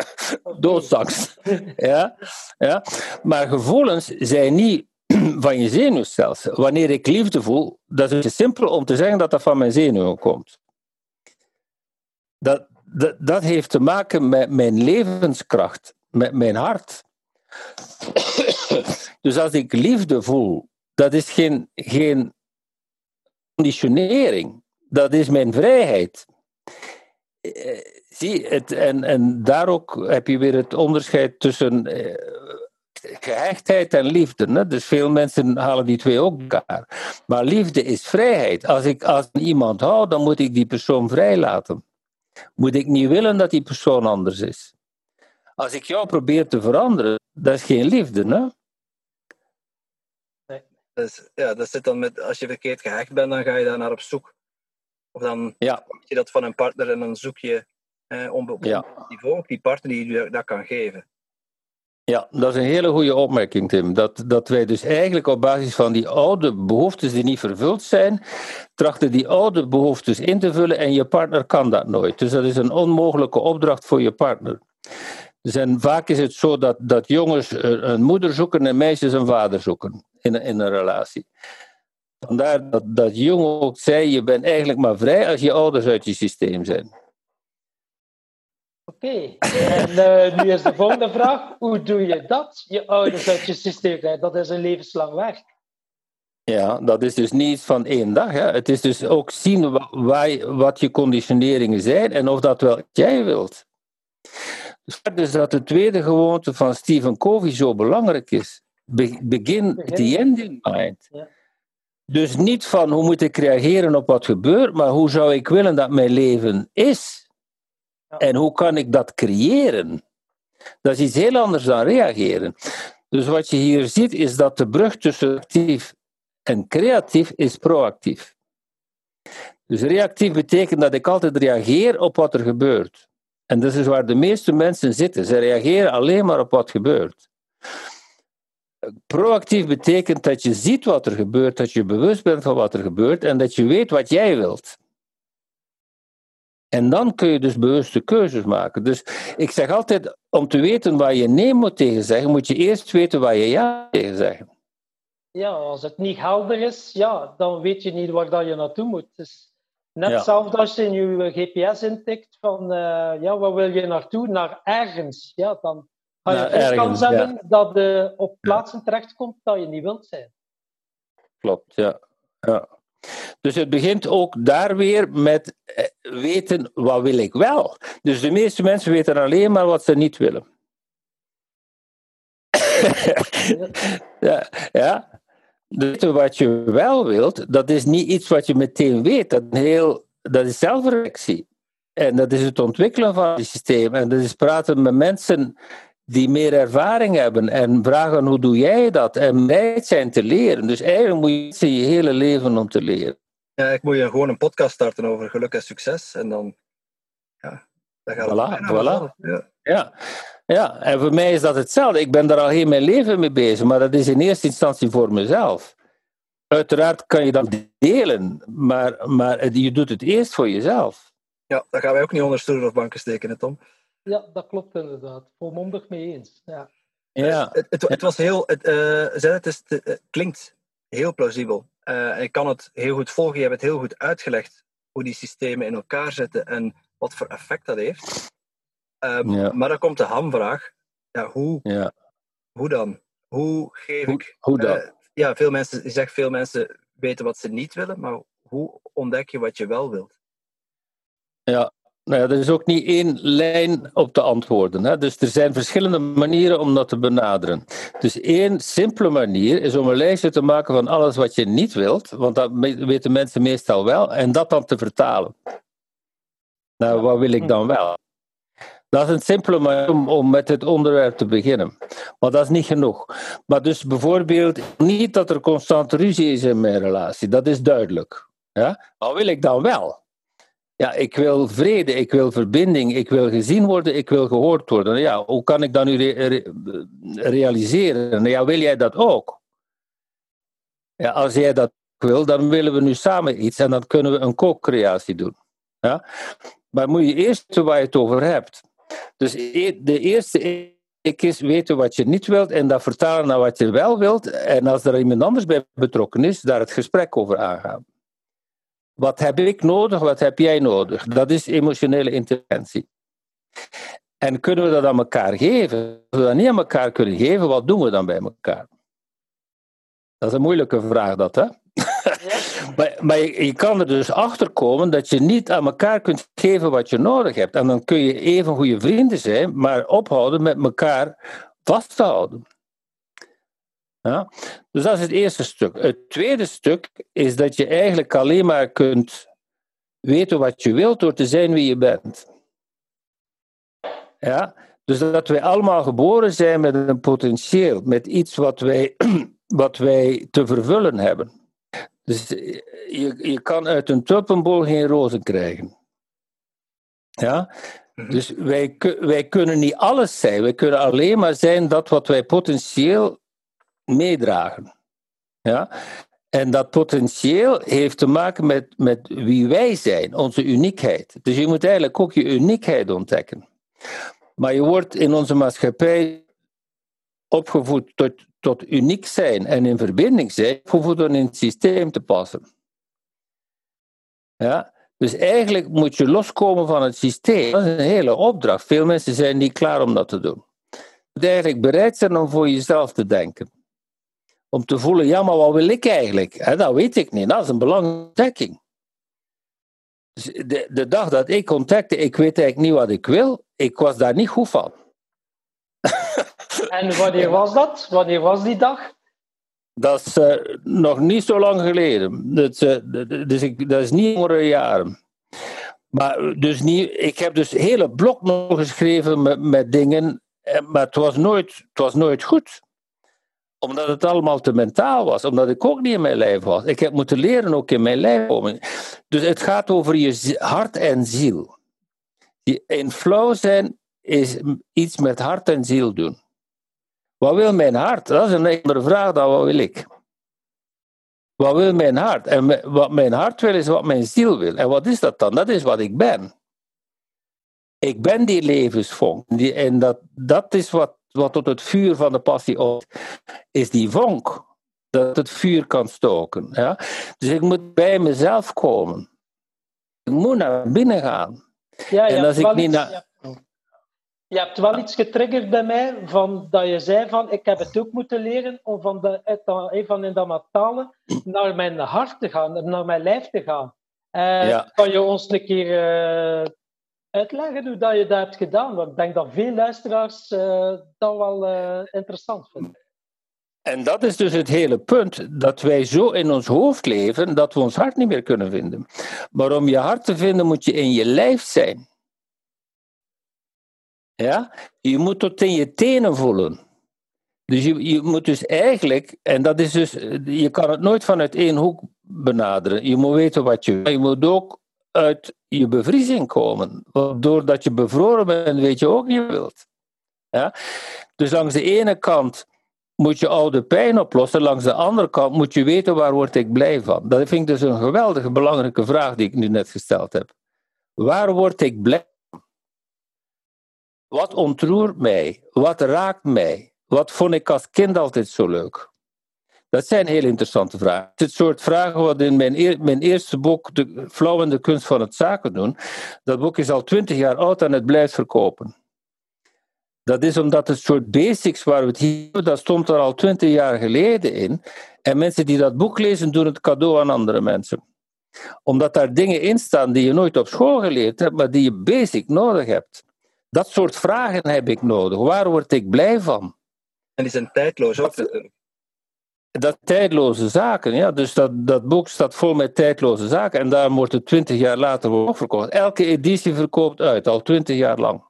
[laughs] Doodsangst. Ja? Ja? Maar gevoelens zijn niet [clears throat] van je zenuwstelsel. Wanneer ik liefde voel, dat is simpel om te zeggen dat dat van mijn zenuwen komt. Dat, dat, dat heeft te maken met mijn levenskracht, met mijn hart. [clears throat] dus als ik liefde voel, dat is geen, geen conditionering, dat is mijn vrijheid. Eh, zie, het, en, en daar ook heb je weer het onderscheid tussen eh, gehechtheid en liefde. Hè? Dus veel mensen halen die twee ook elkaar. Maar liefde is vrijheid. Als ik als iemand hou, dan moet ik die persoon vrijlaten. Moet ik niet willen dat die persoon anders is. Als ik jou probeer te veranderen, dat is geen liefde, hè? Nee. Dus, ja, dat zit dan met, als je verkeerd gehecht bent, dan ga je daar naar op zoek. Of dan ja. je dat van een partner en dan zoek je eh, op ja. niveau die partner die je dat kan geven. Ja, dat is een hele goede opmerking, Tim. Dat, dat wij dus eigenlijk op basis van die oude behoeftes die niet vervuld zijn, trachten die oude behoeftes in te vullen en je partner kan dat nooit. Dus dat is een onmogelijke opdracht voor je partner. Dus vaak is het zo dat, dat jongens een moeder zoeken en meisjes een vader zoeken in, in een relatie. Vandaar dat, dat jongen ook zei, je bent eigenlijk maar vrij als je ouders uit je systeem zijn. Oké, en uh, nu is de volgende vraag. Hoe doe je dat? Je ouders uit je systeem Dat is een levenslang werk. Ja, dat is dus niet van één dag. Hè. Het is dus ook zien wat, wat je conditioneringen zijn en of dat wel jij wilt. Dus dat de tweede gewoonte van Stephen Covey zo belangrijk is. begin the end in mind. Ja. Dus niet van hoe moet ik reageren op wat gebeurt, maar hoe zou ik willen dat mijn leven is? En hoe kan ik dat creëren? Dat is iets heel anders dan reageren. Dus wat je hier ziet is dat de brug tussen actief en creatief is proactief. Dus reactief betekent dat ik altijd reageer op wat er gebeurt. En dat is waar de meeste mensen zitten. Ze reageren alleen maar op wat gebeurt. Proactief betekent dat je ziet wat er gebeurt, dat je bewust bent van wat er gebeurt en dat je weet wat jij wilt. En dan kun je dus bewuste keuzes maken. Dus ik zeg altijd, om te weten waar je nee moet tegen zeggen, moet je eerst weten waar je ja tegen zeggen. Ja, als het niet helder is, ja, dan weet je niet waar dat je naartoe moet. Dus net hetzelfde als je in je GPS intikt van, uh, ja, waar wil je naartoe? Naar ergens. Ja, dan ga je kans hebben dat je op plaatsen terechtkomt dat je niet wilt zijn. Klopt, ja. ja. Dus het begint ook daar weer met eh, weten wat wil ik wel. Dus de meeste mensen weten alleen maar wat ze niet willen. [laughs] ja, ja. Dus wat je wel wilt, dat is niet iets wat je meteen weet. Dat, heel, dat is zelfreflectie. En dat is het ontwikkelen van het systeem. En dat is praten met mensen die meer ervaring hebben en vragen hoe doe jij dat en bereid zijn te leren. Dus eigenlijk moet je je hele leven om te leren. Ja, ik moet je gewoon een podcast starten over geluk en succes en dan, ja, dan gaat voilà, voilà. Ja. ja. Ja, en voor mij is dat hetzelfde. Ik ben daar al heel mijn leven mee bezig, maar dat is in eerste instantie voor mezelf. Uiteraard kan je dat delen, maar, maar je doet het eerst voor jezelf. Ja, daar gaan wij ook niet onder stoelen of banken steken, Tom. Ja, dat klopt inderdaad. Volmondig mee eens. Ja. Ja. Het, het, het was heel, het, eh, zeg het, is, het klinkt heel plausibel. Eh, en ik kan het heel goed volgen. Je hebt het heel goed uitgelegd hoe die systemen in elkaar zitten en wat voor effect dat heeft. Ehm, Ja. Maar dan komt de hamvraag. Ja, hoe, Ja. hoe dan? Hoe geef Hoe, ik... hoe dan? eh, ja, veel mensen, je zegt veel mensen weten wat ze niet willen, maar hoe ontdek je wat je wel wilt? Ja, nou er is ook niet één lijn op te antwoorden. Hè? Dus er zijn verschillende manieren om dat te benaderen. Dus één simpele manier is om een lijstje te maken van alles wat je niet wilt, want dat weten mensen meestal wel, en dat dan te vertalen. Nou, wat wil ik dan wel? Dat is een simpele manier om, om met het onderwerp te beginnen. Maar dat is niet genoeg. Maar dus bijvoorbeeld niet dat er constant ruzie is in mijn relatie. Dat is duidelijk. Ja? Wat wil ik dan wel? Ja, ik wil vrede, ik wil verbinding, ik wil gezien worden, ik wil gehoord worden. Ja, hoe kan ik dat nu re- re- realiseren? Ja, wil jij dat ook? Ja, als jij dat wil, dan willen we nu samen iets en dan kunnen we een co-creatie doen. Ja? Maar moet je eerst weten waar je het over hebt. Dus e- de eerste ik is weten wat je niet wilt en dat vertalen naar wat je wel wilt. En als er iemand anders bij betrokken is, daar het gesprek over aangaan. Wat heb ik nodig, wat heb jij nodig? Dat is emotionele interventie. En kunnen we dat aan elkaar geven? Als we dat niet aan elkaar kunnen geven, wat doen we dan bij elkaar? Dat is een moeilijke vraag, dat hè? [laughs] maar maar je, je kan er dus achter komen dat je niet aan elkaar kunt geven wat je nodig hebt. En dan kun je even goede vrienden zijn, maar ophouden met elkaar vast te houden. Ja? Dus dat is het eerste stuk. Het tweede stuk is dat je eigenlijk alleen maar kunt weten wat je wilt door te zijn wie je bent. Ja? Dus dat wij allemaal geboren zijn met een potentieel, met iets wat wij, [clears throat] wat wij te vervullen hebben. Dus je, je kan uit een tulpenbol geen rozen krijgen. Ja? Dus wij, wij kunnen niet alles zijn. Wij kunnen alleen maar zijn dat wat wij potentieel meedragen. Ja? En dat potentieel heeft te maken met, met wie wij zijn, onze uniekheid. Dus je moet eigenlijk ook je uniekheid ontdekken. Maar je wordt in onze maatschappij opgevoed tot, tot uniek zijn en in verbinding zijn, opgevoed om in het systeem te passen. Ja? Dus eigenlijk moet je loskomen van het systeem. Dat is een hele opdracht. Veel mensen zijn niet klaar om dat te doen. Je moet eigenlijk bereid zijn om voor jezelf te denken. Om te voelen, ja, maar wat wil ik eigenlijk? Dat weet ik niet. Dat is een belangrijke ontdekking. Dus de, de dag dat ik ontdekte, ik weet eigenlijk niet wat ik wil, ik was daar niet goed van. En wanneer was dat? Wanneer was die dag? Dat is eh, nog niet zo lang geleden. Dat, is, eh, dus ik, dat is niet jongere jaren. Maar eh, dus niet, ik heb dus hele blok nog geschreven met, met dingen, maar het was, nooit, het was nooit goed. Omdat het allemaal te mentaal was, omdat ik ook niet in mijn lijf was. Ik heb moeten leren ook in mijn lijf. Dus het gaat over je hart en ziel. In flow zijn is iets met hart en ziel doen. Wat wil mijn hart? Dat is een andere vraag dan wat wil ik. Wat wil mijn hart? En wat mijn hart wil is wat mijn ziel wil. En wat is dat dan? Dat is wat ik ben. Ik ben die levensvonk. En dat, dat is wat, wat tot het vuur van de passie op is die vonk. Dat het vuur kan stoken. Ja? Dus ik moet bij mezelf komen. Ik moet naar binnen gaan. Ja, je En hebt als ik wel niet iets- na- je hebt- Je hebt wel iets getriggerd bij mij, van, dat je zei van, ik heb het ook moeten leren om van, de, eh, van in dat matale naar mijn hart te gaan, naar mijn lijf te gaan. Ja. Kan je ons een keer eh, uitleggen hoe dat je dat hebt gedaan? Want ik denk dat veel luisteraars eh, dat wel eh, interessant vinden. En dat is dus het hele punt, dat wij zo in ons hoofd leven dat we ons hart niet meer kunnen vinden. Maar om je hart te vinden moet je in je lijf zijn. Ja? Je moet tot in je tenen voelen. Dus je, je moet dus eigenlijk, en dat is dus, je kan het nooit vanuit één hoek benaderen. Je moet weten wat je. Je moet ook uit je bevriezing komen. Doordat je bevroren bent, weet je ook niet wilt. Ja? Dus langs de ene kant moet je oude pijn oplossen. Langs de andere kant moet je weten waar word ik blij van. Dat vind ik dus een geweldige belangrijke vraag die ik nu net gesteld heb. Waar word ik blij van? Wat ontroert mij? Wat raakt mij? wat vond ik als kind altijd zo leuk? Dat zijn heel interessante vragen. Het soort vragen wat in mijn, mijn eerste boek, De Flauw en de Kunst van het Zaken doen, dat boek is al twintig jaar oud en het blijft verkopen. Dat is omdat het soort basics waar we het hier hebben, dat stond er al twintig jaar geleden in. En mensen die dat boek lezen, doen het cadeau aan andere mensen. Omdat daar dingen in staan die je nooit op school geleerd hebt, maar die je basic nodig hebt. Dat soort vragen heb ik nodig. Waar word ik blij van? En die zijn tijdloos ook natuurlijk. Dat tijdloze zaken, ja. Dus dat, dat boek staat vol met tijdloze zaken. En daar wordt het twintig jaar later ook verkocht. Elke editie verkoopt uit, al twintig jaar lang.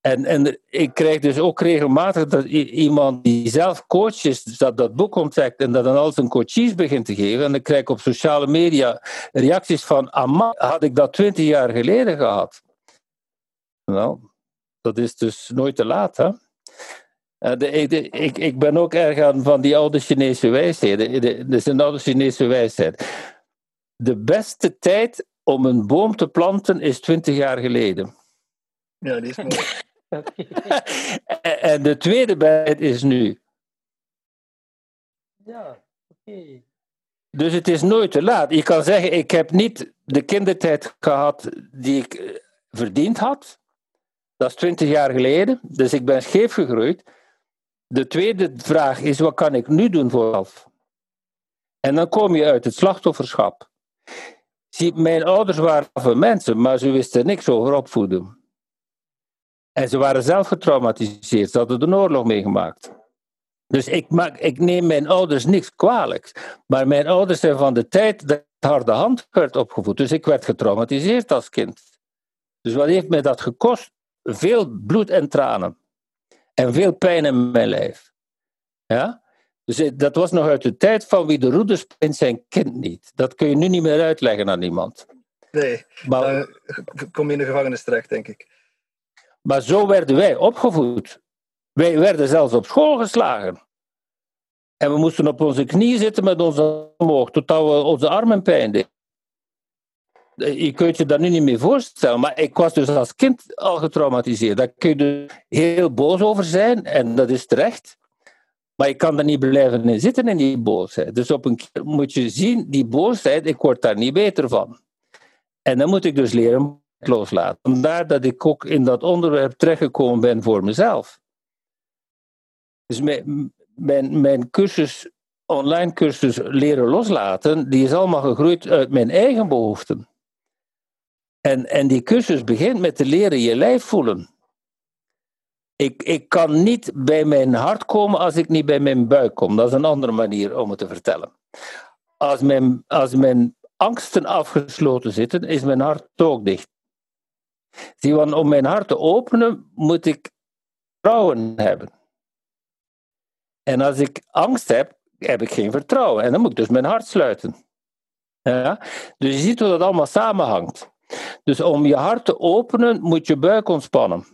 En, en ik krijg dus ook regelmatig dat iemand die zelf coach is, dat dat boek ontdekt en dat dan al zijn coaches begint te geven. En dan krijg ik op sociale media reacties van, had ik dat twintig jaar geleden gehad? Nou, dat is dus nooit te laat, hè? Uh, de, ik, ik ben ook erg aan van die oude Chinese wijsheden. Dat is een oude Chinese wijsheid. De beste tijd om een boom te planten is twintig jaar geleden. Ja, die is mooi. [laughs] [laughs] en de tweede tijd is nu. Ja, oké. Dus het is nooit te laat. Je kan zeggen, ik heb niet de kindertijd gehad die ik eh, verdiend had. Dat is twintig jaar geleden. Dus ik ben scheef gegroeid. De tweede vraag is, wat kan ik nu doen voor mezelf? En dan kom je uit het slachtofferschap. Zie, mijn ouders waren mensen, maar ze wisten niks over opvoeden. En ze waren zelf getraumatiseerd, ze hadden de oorlog meegemaakt. Dus ik, maak, ik neem mijn ouders niks kwalijk. Maar mijn ouders zijn van de tijd dat harde hand werd opgevoed. Dus ik werd getraumatiseerd als kind. Dus wat heeft mij dat gekost? Veel bloed en tranen. En veel pijn in mijn lijf. Ja? Dus eh, dat was nog uit de tijd van wie de roede spint zijn kind niet. Dat kun je nu niet meer uitleggen aan iemand. Nee, maar uh, kom je in de gevangenis terecht, denk ik. Maar zo werden wij opgevoed. Wij werden zelfs op school geslagen. En we moesten op onze knieën zitten met onze omhoog, totdat we onze armen pijn deden. Je kunt je dat nu niet meer voorstellen, maar ik was dus als kind al getraumatiseerd. Daar kun je dus heel boos over zijn, en dat is terecht. Maar je kan er niet blijven in zitten in die boosheid. Dus op een keer moet je zien, die boosheid, ik word daar niet beter van. En dan moet ik dus leren loslaten. Vandaar dat ik ook in dat onderwerp terechtgekomen ben voor mezelf. Dus mijn, mijn, mijn cursus, online cursus leren loslaten, die is allemaal gegroeid uit mijn eigen behoeften. En, en die cursus begint met te leren je lijf voelen. Ik, ik kan niet bij mijn hart komen als ik niet bij mijn buik kom. Dat is een andere manier om het te vertellen. Als mijn, als mijn angsten afgesloten zitten, is mijn hart ook dicht. Zie, want om mijn hart te openen, moet ik vertrouwen hebben. En als ik angst heb, heb ik geen vertrouwen. En dan moet ik dus mijn hart sluiten. Ja? Dus je ziet hoe dat allemaal samenhangt. Dus om je hart te openen, moet je buik ontspannen.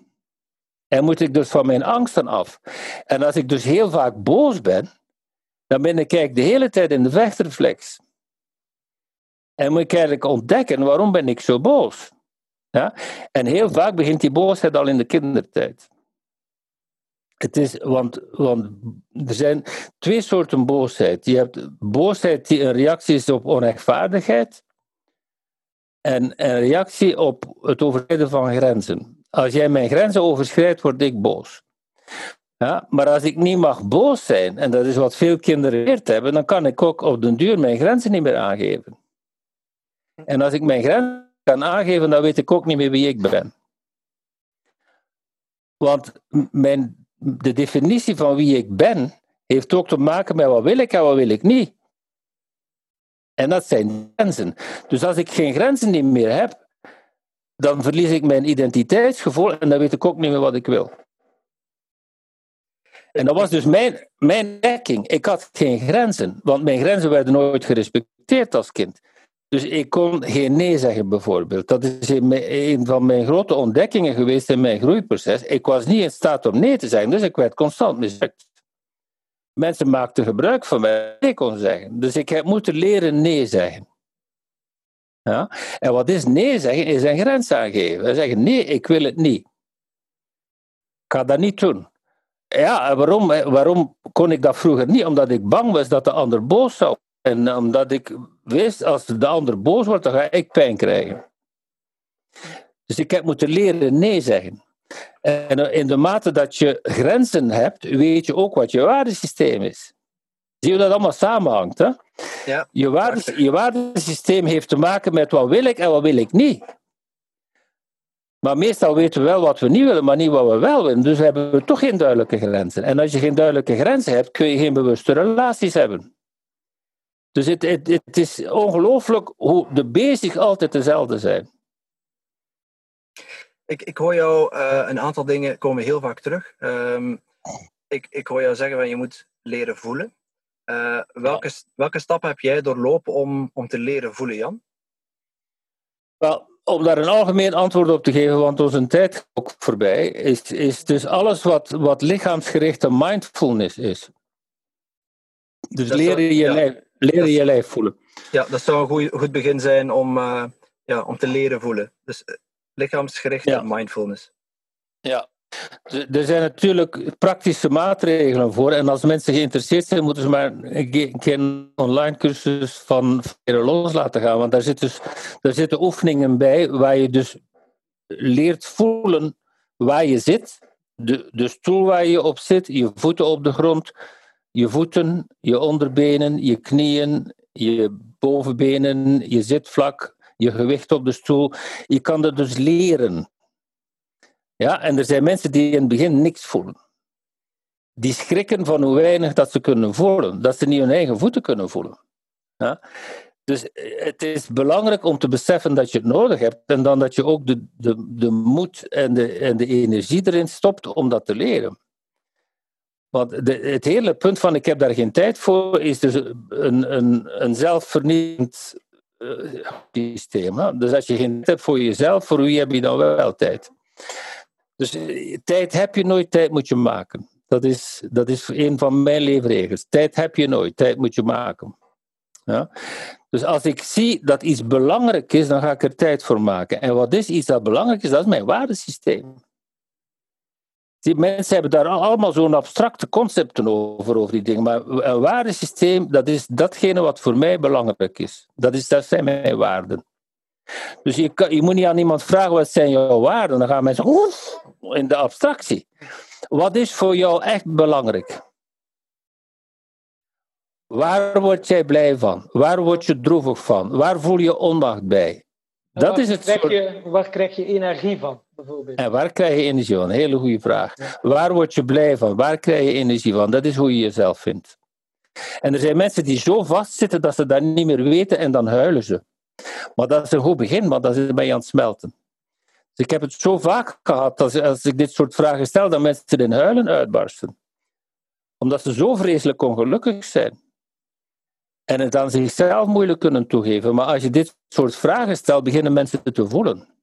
En moet ik dus van mijn angsten af. En als ik dus heel vaak boos ben, dan ben ik eigenlijk de hele tijd in de vechtreflex. En moet ik eigenlijk ontdekken, waarom ben ik zo boos? Ja? En heel vaak begint die boosheid al in de kindertijd. Het is, want, want er zijn twee soorten boosheid. Je hebt boosheid die een reactie is op onrechtvaardigheid en een reactie op het overschrijden van grenzen. Als jij mijn grenzen overschrijdt, word ik boos. Ja, maar als ik niet mag boos zijn, en dat is wat veel kinderen geleerd hebben, dan kan ik ook op den duur mijn grenzen niet meer aangeven. En als ik mijn grenzen kan aangeven, dan weet ik ook niet meer wie ik ben. Want mijn, de definitie van wie ik ben, heeft ook te maken met wat wil ik en wat wil ik niet. En dat zijn grenzen. Dus als ik geen grenzen meer heb, dan verlies ik mijn identiteitsgevoel en dan weet ik ook niet meer wat ik wil. En dat was dus mijn, mijn. Ik had geen grenzen, want mijn grenzen werden nooit gerespecteerd als kind. Dus ik kon geen nee zeggen, bijvoorbeeld. Dat is een van mijn grote ontdekkingen geweest in mijn groeiproces. Ik was niet in staat om nee te zeggen, dus ik werd constant mislukt. Mensen maakten gebruik van mij, nee kon zeggen. Dus ik heb moeten leren nee zeggen. Ja? En wat is nee zeggen? Is een grens aangeven. Zeggen nee, ik wil het niet. Ik ga dat niet doen. Ja, waarom, waarom kon ik dat vroeger niet? Omdat ik bang was dat de ander boos zou. En omdat ik wist, als de ander boos wordt, dan ga ik pijn krijgen. Dus ik heb moeten leren nee zeggen. En in de mate dat je grenzen hebt, weet je ook wat je waardesysteem is. Zie je dat allemaal samenhangt? Hè? Ja, je, waardes, je waardesysteem heeft te maken met wat wil ik en wat wil ik niet. Maar meestal weten we wel wat we niet willen, maar niet wat we wel willen. Dus hebben we toch geen duidelijke grenzen. En als je geen duidelijke grenzen hebt, kun je geen bewuste relaties hebben. Dus het, het, het is ongelooflijk hoe de basics altijd dezelfde zijn. Ik, ik hoor jou, uh, een aantal dingen komen heel vaak terug. Um, ik, ik hoor jou zeggen van je moet leren voelen. Uh, welke, welke stappen heb jij doorlopen om, om te leren voelen, Jan? Wel, om daar een algemeen antwoord op te geven, want onze tijd ook voorbij, is, is dus alles wat, wat lichaamsgerichte mindfulness is. Dus leren je, ja. lijf, leren je lijf voelen. Ja, dat zou een goed, goed begin zijn om, uh, ja, om te leren voelen. Dus lichaamsgerichte ja. mindfulness. Ja, er zijn natuurlijk praktische maatregelen voor. En als mensen geïnteresseerd zijn, moeten ze maar een keer een online cursus van los laten gaan. Want daar, zit dus, daar zitten oefeningen bij waar je dus leert voelen waar je zit. De, de stoel waar je op zit, je voeten op de grond, je voeten, je onderbenen, je knieën, je bovenbenen, je zitvlak, je gewicht op de stoel. Je kan dat dus leren. Ja, en er zijn mensen die in het begin niks voelen. Die schrikken van hoe weinig dat ze kunnen voelen. Dat ze niet hun eigen voeten kunnen voelen. Ja? Dus eh, het is belangrijk om te beseffen dat je het nodig hebt. En dan dat je ook de, de, de moed en de, en de energie erin stopt om dat te leren. Want het hele punt van ik heb daar geen tijd voor, is dus een, een, een zelfvernieuwend uh, systeem. Hè? Dus als je geen tijd hebt voor jezelf, voor wie heb je dan wel tijd? Dus eh, tijd heb je nooit, tijd moet je maken. Dat is, dat is een van mijn leefregels. Tijd heb je nooit, tijd moet je maken. Ja? Dus als ik zie dat iets belangrijk is, dan ga ik er tijd voor maken. En wat is iets dat belangrijk is? Dat is mijn waardesysteem. Die mensen hebben daar allemaal zo'n abstracte concepten over, over die dingen. Maar een waardesysteem, dat is datgene wat voor mij belangrijk is. Dat, is, dat zijn mijn waarden. Dus je, kan, je moet niet aan iemand vragen wat zijn jouw waarden. Dan gaan mensen oef, in de abstractie. Wat is voor jou echt belangrijk? Waar word jij blij van? Waar word je droevig van? Waar voel je onmacht bij? Dat waar, is het krijg je, waar krijg je energie van, bijvoorbeeld? En waar krijg je energie van? Hele goede vraag. Waar word je blij van? Waar krijg je energie van? Dat is hoe je jezelf vindt. En er zijn mensen die zo vastzitten dat ze dat niet meer weten en dan huilen ze. Maar dat is een goed begin, maar dat is bij aan het smelten. Dus ik heb het zo vaak gehad, als, als ik dit soort vragen stel, dat mensen in huilen uitbarsten. Omdat ze zo vreselijk ongelukkig zijn. En het aan zichzelf moeilijk kunnen toegeven. Maar als je dit soort vragen stelt, beginnen mensen het te voelen.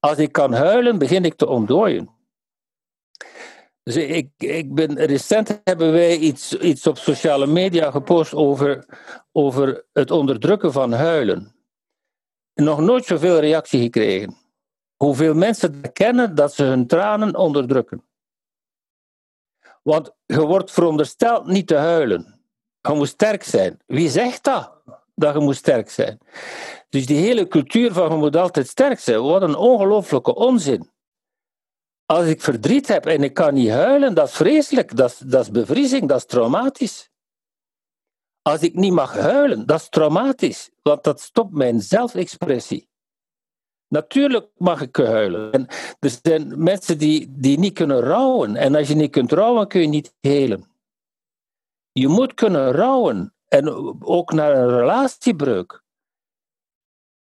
Als ik kan huilen, begin ik te ontdooien. Dus ik, ik ben, recent hebben wij iets, iets op sociale media gepost over, over het onderdrukken van huilen nog nooit zoveel reactie gekregen. Hoeveel mensen kennen dat ze hun tranen onderdrukken. Want je wordt verondersteld niet te huilen. Je moet sterk zijn. Wie zegt dat? Dat je moet sterk zijn. Dus die hele cultuur van je moet altijd sterk zijn, wat een ongelooflijke onzin. Als ik verdriet heb en ik kan niet huilen, dat is vreselijk, dat is, dat is bevriezing, dat is traumatisch. Als ik niet mag huilen, dat is traumatisch, want dat stopt mijn zelfexpressie. Natuurlijk mag ik huilen. En er zijn mensen die, die niet kunnen rouwen. En als je niet kunt rouwen, kun je niet helen. Je moet kunnen rouwen. En ook naar een relatiebreuk.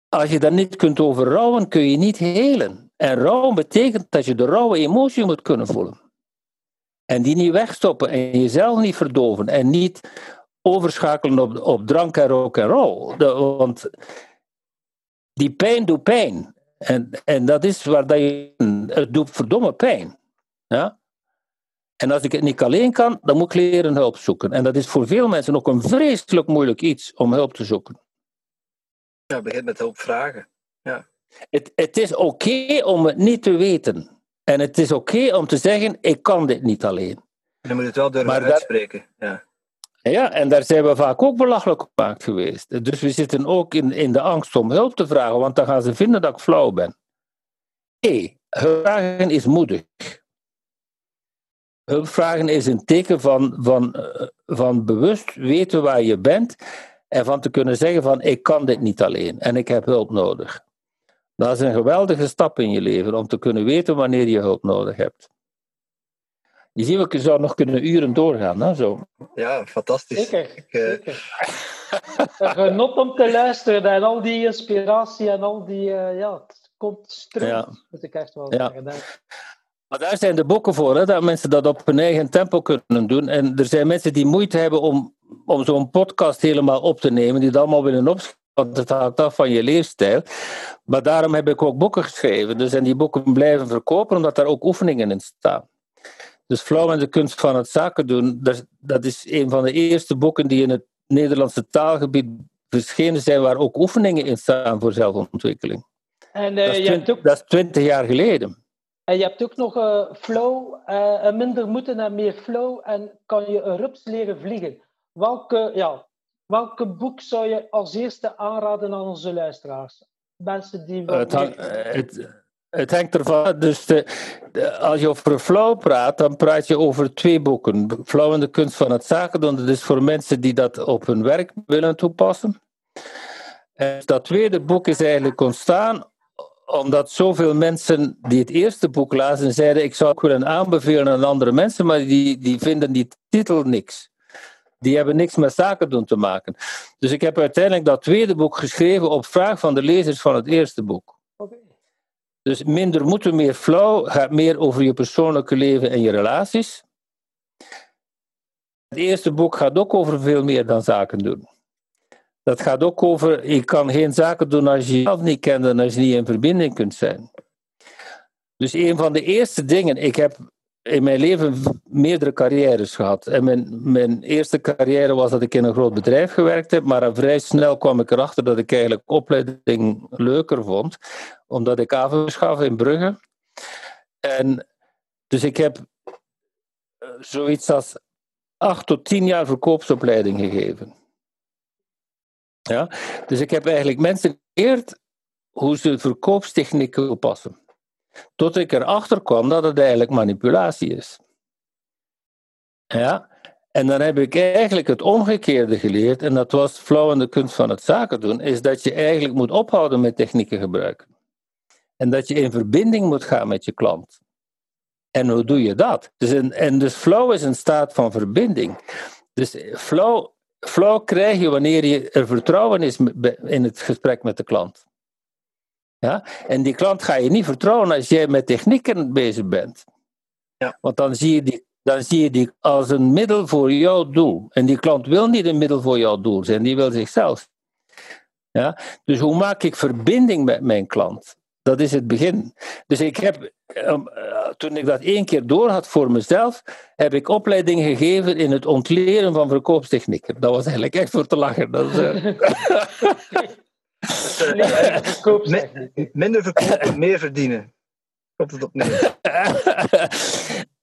Als je daar niet kunt over rouwen, kun je niet helen. En rouwen betekent dat je de rauwe emotie moet kunnen voelen. En die niet wegstoppen en jezelf niet verdoven. En niet overschakelen op, op drank en rock en roll. want die pijn doet pijn. En, en dat is waar dat je. Het doet verdomme pijn. Ja? En als ik het niet alleen kan, dan moet ik leren hulp zoeken. En dat is voor veel mensen ook een vreselijk moeilijk iets om hulp te zoeken. Ja, begint met hulp vragen. Ja. Het, het is oké om het niet te weten. En het is oké om te zeggen: ik kan dit niet alleen. Je moet het wel durven Maar uitspreken. Ja. Ja, en daar zijn we vaak ook belachelijk gemaakt geweest. Dus we zitten ook in, in de angst om hulp te vragen, want dan gaan ze vinden dat ik flauw ben. Nee, hulp vragen is moedig. Hulp vragen is een teken van, van, eh, van bewust weten waar je bent en van te kunnen zeggen van ik kan dit niet alleen en ik heb hulp nodig. Dat is een geweldige stap in je leven om te kunnen weten wanneer je hulp nodig hebt. Je ziet, we zouden nog kunnen uren doorgaan. Hè, zo. ja, fantastisch. Zeker. Ik, eh, zeker. [laughs] Genot om te luisteren en al die inspiratie en al die, eh, ja, het komt stroomt, Ja. moet ik echt wel Ja. zeggen. Daar- Maar daar zijn de boeken voor, hè, dat mensen dat op hun eigen tempo kunnen doen. En er zijn mensen die moeite hebben om, om zo'n podcast helemaal op te nemen, die het allemaal willen opschrijven, want het hangt af van je leefstijl. Maar daarom heb ik ook boeken geschreven. Dus en die boeken blijven verkopen, omdat daar ook oefeningen in staan. Dus Flauw en de kunst van het zaken doen, dat, dat is een van de eerste boeken die in het Nederlandse taalgebied verschenen zijn, waar ook oefeningen in staan voor zelfontwikkeling. En, eh, Dat is, je hebt twint- ook, dat is twintig jaar geleden. En je hebt ook nog eh, flow, en minder moeten en meer flow. En kan je een rups leren vliegen. Welke, ja, welke boek zou je als eerste aanraden aan onze luisteraars? Mensen die Het, hang- eh, het, het hangt ervan. Dus de, de- als je over flow praat, dan praat je over twee boeken. Flow en de kunst van het zaken doen. Dat is voor mensen die dat op hun werk willen toepassen. En dat tweede boek is eigenlijk ontstaan omdat zoveel mensen die het eerste boek lazen zeiden ik zou het willen aanbevelen aan andere mensen, maar die, die vinden die titel niks. Die hebben niks met zaken doen te maken. Dus ik heb uiteindelijk dat tweede boek geschreven op vraag van de lezers van het eerste boek. Dus minder moeten, meer flauw gaat meer over je persoonlijke leven en je relaties. Het eerste boek gaat ook over veel meer dan zaken doen. Dat gaat ook over, je kan geen zaken doen als je jezelf niet kent en als je niet in verbinding kunt zijn. Dus een van de eerste dingen, ik heb in mijn leven meerdere carrières gehad. En mijn, mijn eerste carrière was dat ik in een groot bedrijf gewerkt heb, maar vrij snel kwam ik erachter dat ik eigenlijk opleiding leuker vond, omdat ik avonds gaf in Brugge. En dus ik heb eh, zoiets als acht tot tien jaar verkoopsopleiding gegeven. Ja? Dus ik heb eigenlijk mensen geleerd hoe ze verkoopstechnieken toepassen. Tot ik erachter kwam dat het eigenlijk manipulatie is. Ja? En dan heb ik eigenlijk het omgekeerde geleerd, en dat was flauw in de kunst van het zaken doen, is dat je eigenlijk moet ophouden met technieken gebruiken. En dat je in verbinding moet gaan met je klant. En hoe doe je dat? Dus een, en dus flow is een staat van verbinding. Dus flow, flow krijg je wanneer je er vertrouwen is in het gesprek met de klant. Ja? En die klant ga je niet vertrouwen als jij met technieken bezig bent. Ja. Want dan zie, je die, dan zie je die als een middel voor jouw doel. En die klant wil niet een middel voor jouw doel zijn, die wil zichzelf. Ja? Dus hoe maak ik verbinding met mijn klant? Dat is het begin. Dus ik heb, um, uh, toen ik dat één keer door had voor mezelf, heb ik opleiding gegeven in het ontleren van verkoopstechnieken. Dat was eigenlijk echt voor te lachen. Dat is, uh... Mi [laughs] minder verkopen, meer verdienen. Komt het op neer.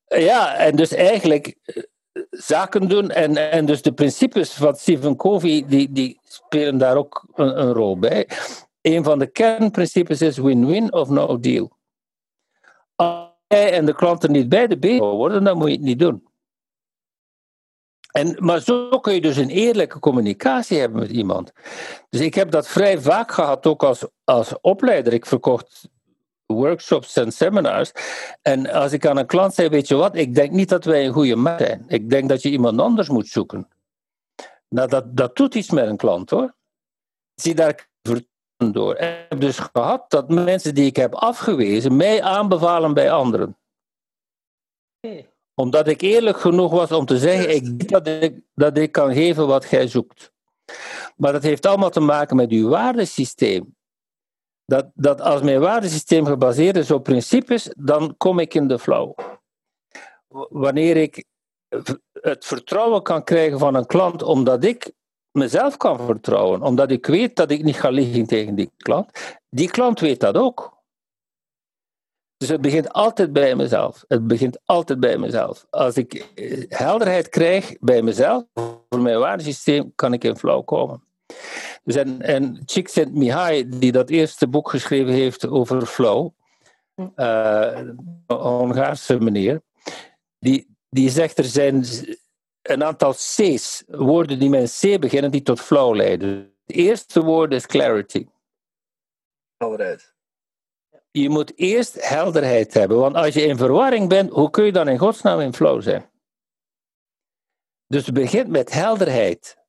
[laughs] ja, en dus eigenlijk zaken doen en, en dus de principes van Stephen Covey, die, die spelen daar ook een, een rol bij. Een van de kernprincipes is win-win of no deal. Als jij en de klanten niet beide beter worden, dan moet je het niet doen. En, maar zo kun je dus een eerlijke communicatie hebben met iemand. Dus ik heb dat vrij vaak gehad, ook als, als opleider. Ik verkocht workshops en seminars. En als ik aan een klant zei, weet je wat, ik denk niet dat wij een goede match zijn. Ik denk dat je iemand anders moet zoeken. Nou, dat, dat doet iets met een klant, hoor. Zie daar door. Ik heb dus gehad dat mensen die ik heb afgewezen, mij aanbevalen bij anderen. Omdat ik eerlijk genoeg was om te zeggen, ik dat ik, dat ik kan geven wat jij zoekt. Maar dat heeft allemaal te maken met uw waardesysteem. Dat, dat als mijn waardesysteem gebaseerd is op principes, dan kom ik in de flow. Wanneer ik het vertrouwen kan krijgen van een klant, omdat ik mezelf kan vertrouwen, omdat ik weet dat ik niet ga liegen tegen die klant, die klant weet dat ook. Dus het begint altijd bij mezelf. Het begint altijd bij mezelf. Als ik eh, helderheid krijg bij mezelf, voor mijn waardesysteem, kan ik in flow komen. Dus en, en Csikszentmihalyi, die dat eerste boek geschreven heeft over flow, uh, een Hongaarse meneer, die, die zegt er zijn een aantal C's, woorden die met een C beginnen, die tot flow leiden. Het eerste woord is clarity. Helderheid. Je moet eerst helderheid hebben, want als je in verwarring bent, hoe kun je dan in godsnaam in flow zijn? Dus het begint met helderheid.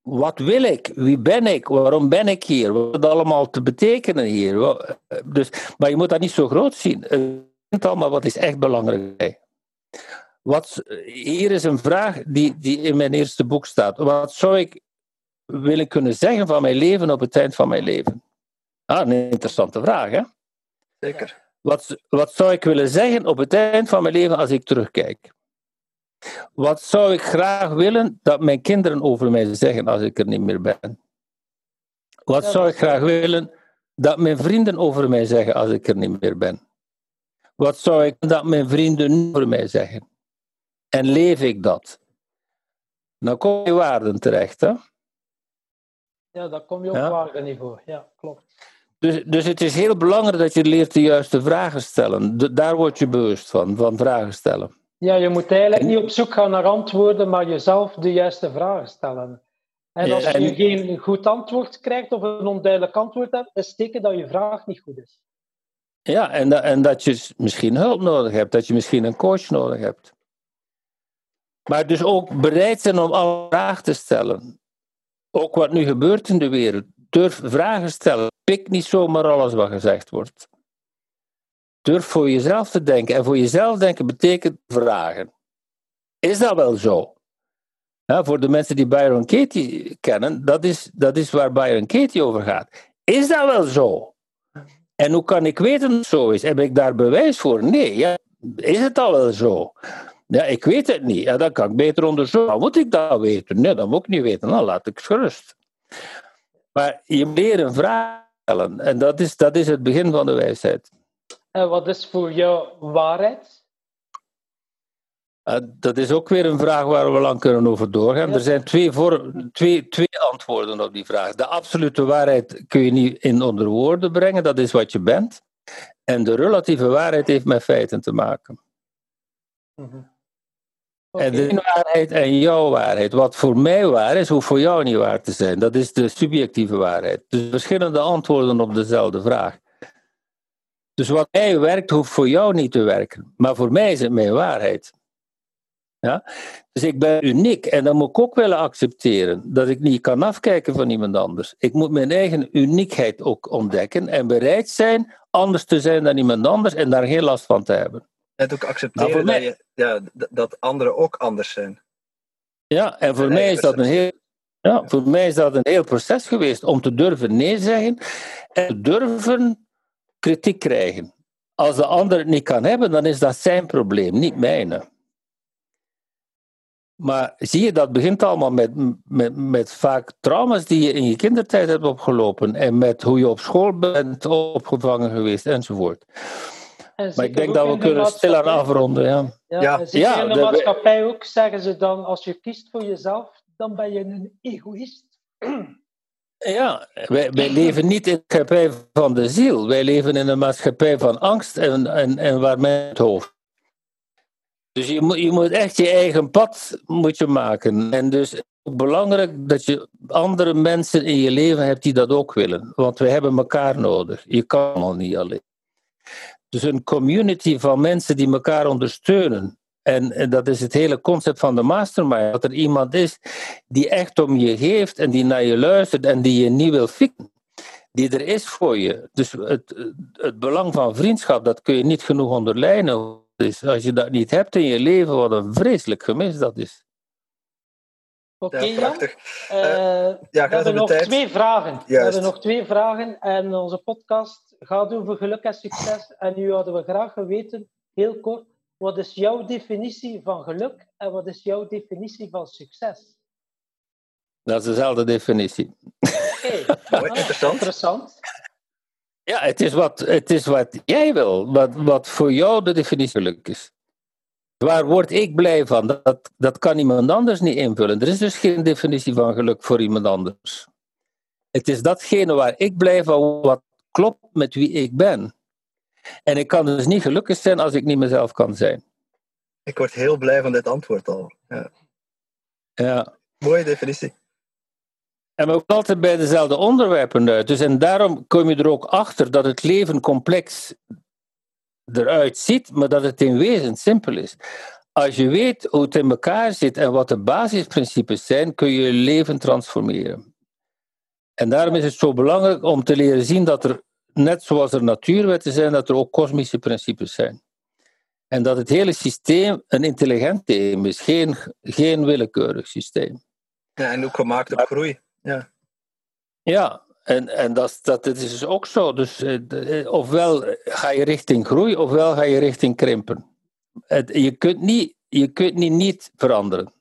Wat wil ik? Wie ben ik? Waarom ben ik hier? Wat het allemaal te betekenen hier? Dus, maar je moet dat niet zo groot zien. Het allemaal wat is echt belangrijk. Wat, hier is een vraag die, die in mijn eerste boek staat. Wat zou ik willen kunnen zeggen van mijn leven op het eind van mijn leven? Ah, een interessante vraag, hè? Zeker. Wat, wat zou ik willen zeggen op het eind van mijn leven als ik terugkijk? Wat zou ik graag willen dat mijn kinderen over mij zeggen als ik er niet meer ben? Wat zou ik graag willen dat mijn vrienden over mij zeggen als ik er niet meer ben? Wat zou ik dat mijn vrienden over mij zeggen? En leef ik dat? Dan kom je waarden terecht, hè? Ja, dan kom je op ja? waardeniveau. Ja, klopt. Dus, dus het is heel belangrijk dat je leert de juiste vragen stellen. De, daar word je bewust van, van vragen stellen. Ja, je moet eigenlijk niet op zoek gaan naar antwoorden, maar jezelf de juiste vragen stellen. En als je geen goed antwoord krijgt of een onduidelijk antwoord hebt, is het teken dat je vraag niet goed is. Ja, en, en dat je misschien hulp nodig hebt, dat je misschien een coach nodig hebt. Maar dus ook bereid zijn om alle vragen te stellen. Ook wat nu gebeurt in de wereld. Durf vragen stellen. Pik niet zomaar alles wat gezegd wordt. Durf voor jezelf te denken. En voor jezelf denken betekent vragen. Is dat wel zo? Voor de mensen die Byron Katie kennen, dat is, dat is waar Byron Katie over gaat. Is dat wel zo? En hoe kan ik weten dat het zo is? Heb ik daar bewijs voor? Nee. Ja. Is het al wel zo? Ja, ik weet het niet. Ja, dan kan ik beter onderzoeken. Moet ik dat weten? Nee, dat moet ik niet weten. Dan laat ik het gerust. Maar je moet leren vragen stellen. En dat is, dat is het begin van de wijsheid. En wat is voor jou waarheid? Uh, dat is ook weer een vraag waar we lang kunnen over doorgaan. Ja. Er zijn twee, voor, twee, twee antwoorden op die vraag. De absolute waarheid kun je niet in onder woorden brengen, dat is wat je bent. En de relatieve waarheid heeft met feiten te maken. Mm -hmm. Okay. En de waarheid en jouw waarheid. Wat voor mij waar is, hoeft voor jou niet waar te zijn. Dat is de subjectieve waarheid. Dus verschillende antwoorden op dezelfde vraag. Dus wat mij werkt, hoeft voor jou niet te werken. Maar voor mij is het mijn waarheid. Ja? Dus ik ben uniek en dan moet ik ook willen accepteren dat ik niet kan afkijken van iemand anders. Ik moet mijn eigen uniekheid ook ontdekken en bereid zijn anders te zijn dan iemand anders en daar geen last van te hebben. En ook accepteren mij... dat, je, ja, dat anderen ook anders zijn. Ja, en voor mij is dat een heel. Ja, voor mij is dat een heel proces geweest om te durven nee zeggen en te durven kritiek krijgen. Als de ander het niet kan hebben, dan is dat zijn probleem, niet mijne. Maar zie je, dat begint allemaal met, met, met vaak trauma's die je in je kindertijd hebt opgelopen. En met hoe je op school bent opgevangen geweest enzovoort. En maar ik denk dat we kunnen stilaan afronden. Ja, ja, ja. ja in de, de maatschappij ook zeggen ze dan, als je kiest voor jezelf, dan ben je een egoïst. Ja, wij, wij [laughs] leven niet in de maatschappij van de ziel. Wij leven in een maatschappij van angst en, en, en waar men het hoofd. Dus je moet, je moet echt je eigen pad moet je maken. En dus ook belangrijk dat je andere mensen in je leven hebt die dat ook willen. Want we hebben elkaar nodig. Je kan al niet alleen. Dus een community van mensen die elkaar ondersteunen. En, en, dat is het hele concept van de mastermind. Dat er iemand is die echt om je geeft en die naar je luistert en die je niet wil fixen. Die er is voor je. Dus het, het belang van vriendschap, dat kun je niet genoeg onderlijnen. Dus als je dat niet hebt in je leven, wat een vreselijk gemis dat is. Oké, okay, ja, Jan. Uh, ja, we hebben nog tijd. twee vragen. Juist. We hebben nog twee vragen en onze podcast gaat over geluk en succes. En nu hadden we graag geweten, heel kort, wat is jouw definitie van geluk en wat is jouw definitie van succes? Dat is dezelfde definitie. Oké, [laughs] okay. interessant. interessant. Ja, het is wat, het is wat jij wil, wat, wat voor jou de definitie geluk is. Waar word ik blij van? Dat, dat kan iemand anders niet invullen. Er is dus geen definitie van geluk voor iemand anders. Het is datgene waar ik blij van, wat klopt met wie ik ben. En ik kan dus niet gelukkig zijn als ik niet mezelf kan zijn. Ik word heel blij van dit antwoord al. Ja. Ja. Mooie definitie. En we komen altijd bij dezelfde onderwerpen uit. Dus en daarom kom je er ook achter dat het leven complex eruit ziet, maar dat het in wezen simpel is. Als je weet hoe het in elkaar zit en wat de basisprincipes zijn, kun je je leven transformeren. En daarom is het zo belangrijk om te leren zien dat er, net zoals er natuurwetten zijn, dat er ook kosmische principes zijn. En dat het hele systeem een intelligent systeem is, geen, geen willekeurig systeem. Ja, en ook gemaakt op groei. Ja, ja en, en dat, dat, dat is dus ook zo. Dus, eh, ofwel ga je richting groei, ofwel ga je richting krimpen. Het, je kunt niet, je kunt niet, niet veranderen.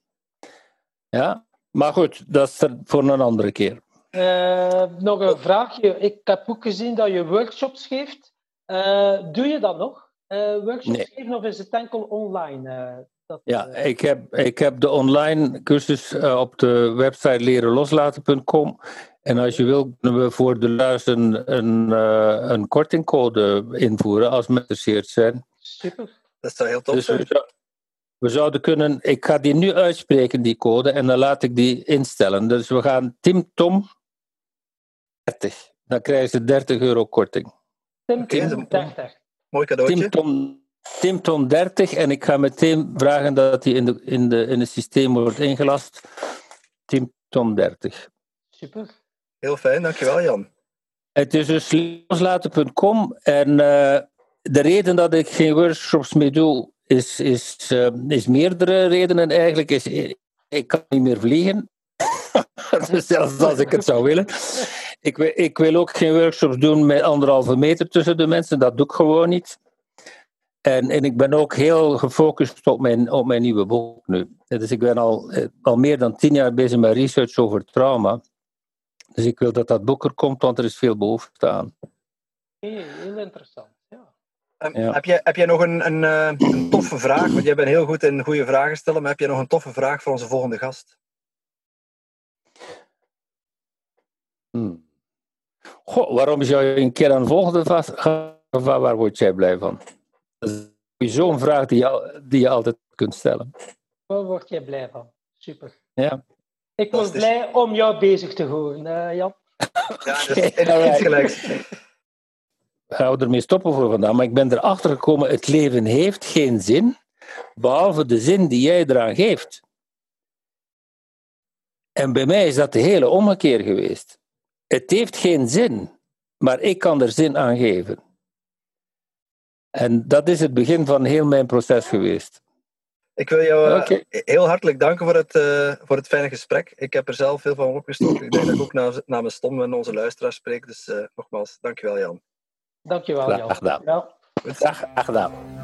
Ja, maar goed, dat is er voor een andere keer. Uh, nog een vraagje. Ik heb ook gezien dat je workshops geeft. Uh, doe je dat nog? Uh, workshops nee. geven of is het enkel online? Dat, ja, ik, heb, ik heb de online cursus op de website lerenloslaten.com. En als je wil, kunnen we voor de luister een, een, een kortingcode invoeren als we geïnteresseerd zijn. Super. Dat zou heel tof dus zijn. We, we zouden kunnen, ik ga die nu uitspreken, die code, en dan laat ik die instellen. Dus we gaan Tim Tom 30. Dan krijgen ze 30 euro korting. Tim Tom 30. Mooi cadeautje. Tim Tom, Tim Tom 30 en ik ga meteen vragen dat die in, de, in, de, in het systeem wordt ingelast. Tim Tom 30. Super. Heel fijn, dankjewel Jan. Het is dus loslaten.com en uh, de reden dat ik geen workshops meer doe, is, is, uh, is meerdere redenen eigenlijk. Is, ik kan niet meer vliegen. [laughs] dus zelfs als ik het zou willen. Ik, ik wil ook geen workshops doen met anderhalve meter tussen de mensen. Dat doe ik gewoon niet. En, en ik ben ook heel gefocust op mijn, op mijn nieuwe boek nu. Dus ik ben al, al meer dan tien jaar bezig met research over trauma. Dus ik wil dat dat boek er komt, want er is veel behoefte aan. Heel, heel interessant, ja. Um, ja. Heb, jij, heb jij nog een, een, een, toffe vraag? Want jij bent heel goed in goede vragen stellen, maar heb jij nog een toffe vraag voor onze volgende gast? Hmm. Goh, waarom zou je een keer aan de volgende vast gaan? Waar word jij blij van? Dat is zo'n vraag die je, die je altijd kunt stellen. Waar word jij blij van? Super. Ja. Ik word blij om jou bezig te horen, uh, Jan. Ja, dat is insgelijks. Ik ga ermee stoppen voor vandaag, maar ik ben erachter gekomen, het leven heeft geen zin, behalve de zin die jij eraan geeft. En bij mij is dat de hele ommekeer geweest. Het heeft geen zin, maar ik kan er zin aan geven. En dat is het begin van heel mijn proces geweest. Ik wil jou okay. heel hartelijk danken voor het, uh, voor het fijne gesprek. Ik heb er zelf veel van opgestoken. Ik denk dat ik ook namens, namens Tom en onze luisteraars spreek. Dus uh, nogmaals, dankjewel Jan. Dankjewel Jan. Graag gedaan. Ja. Graag gedaan.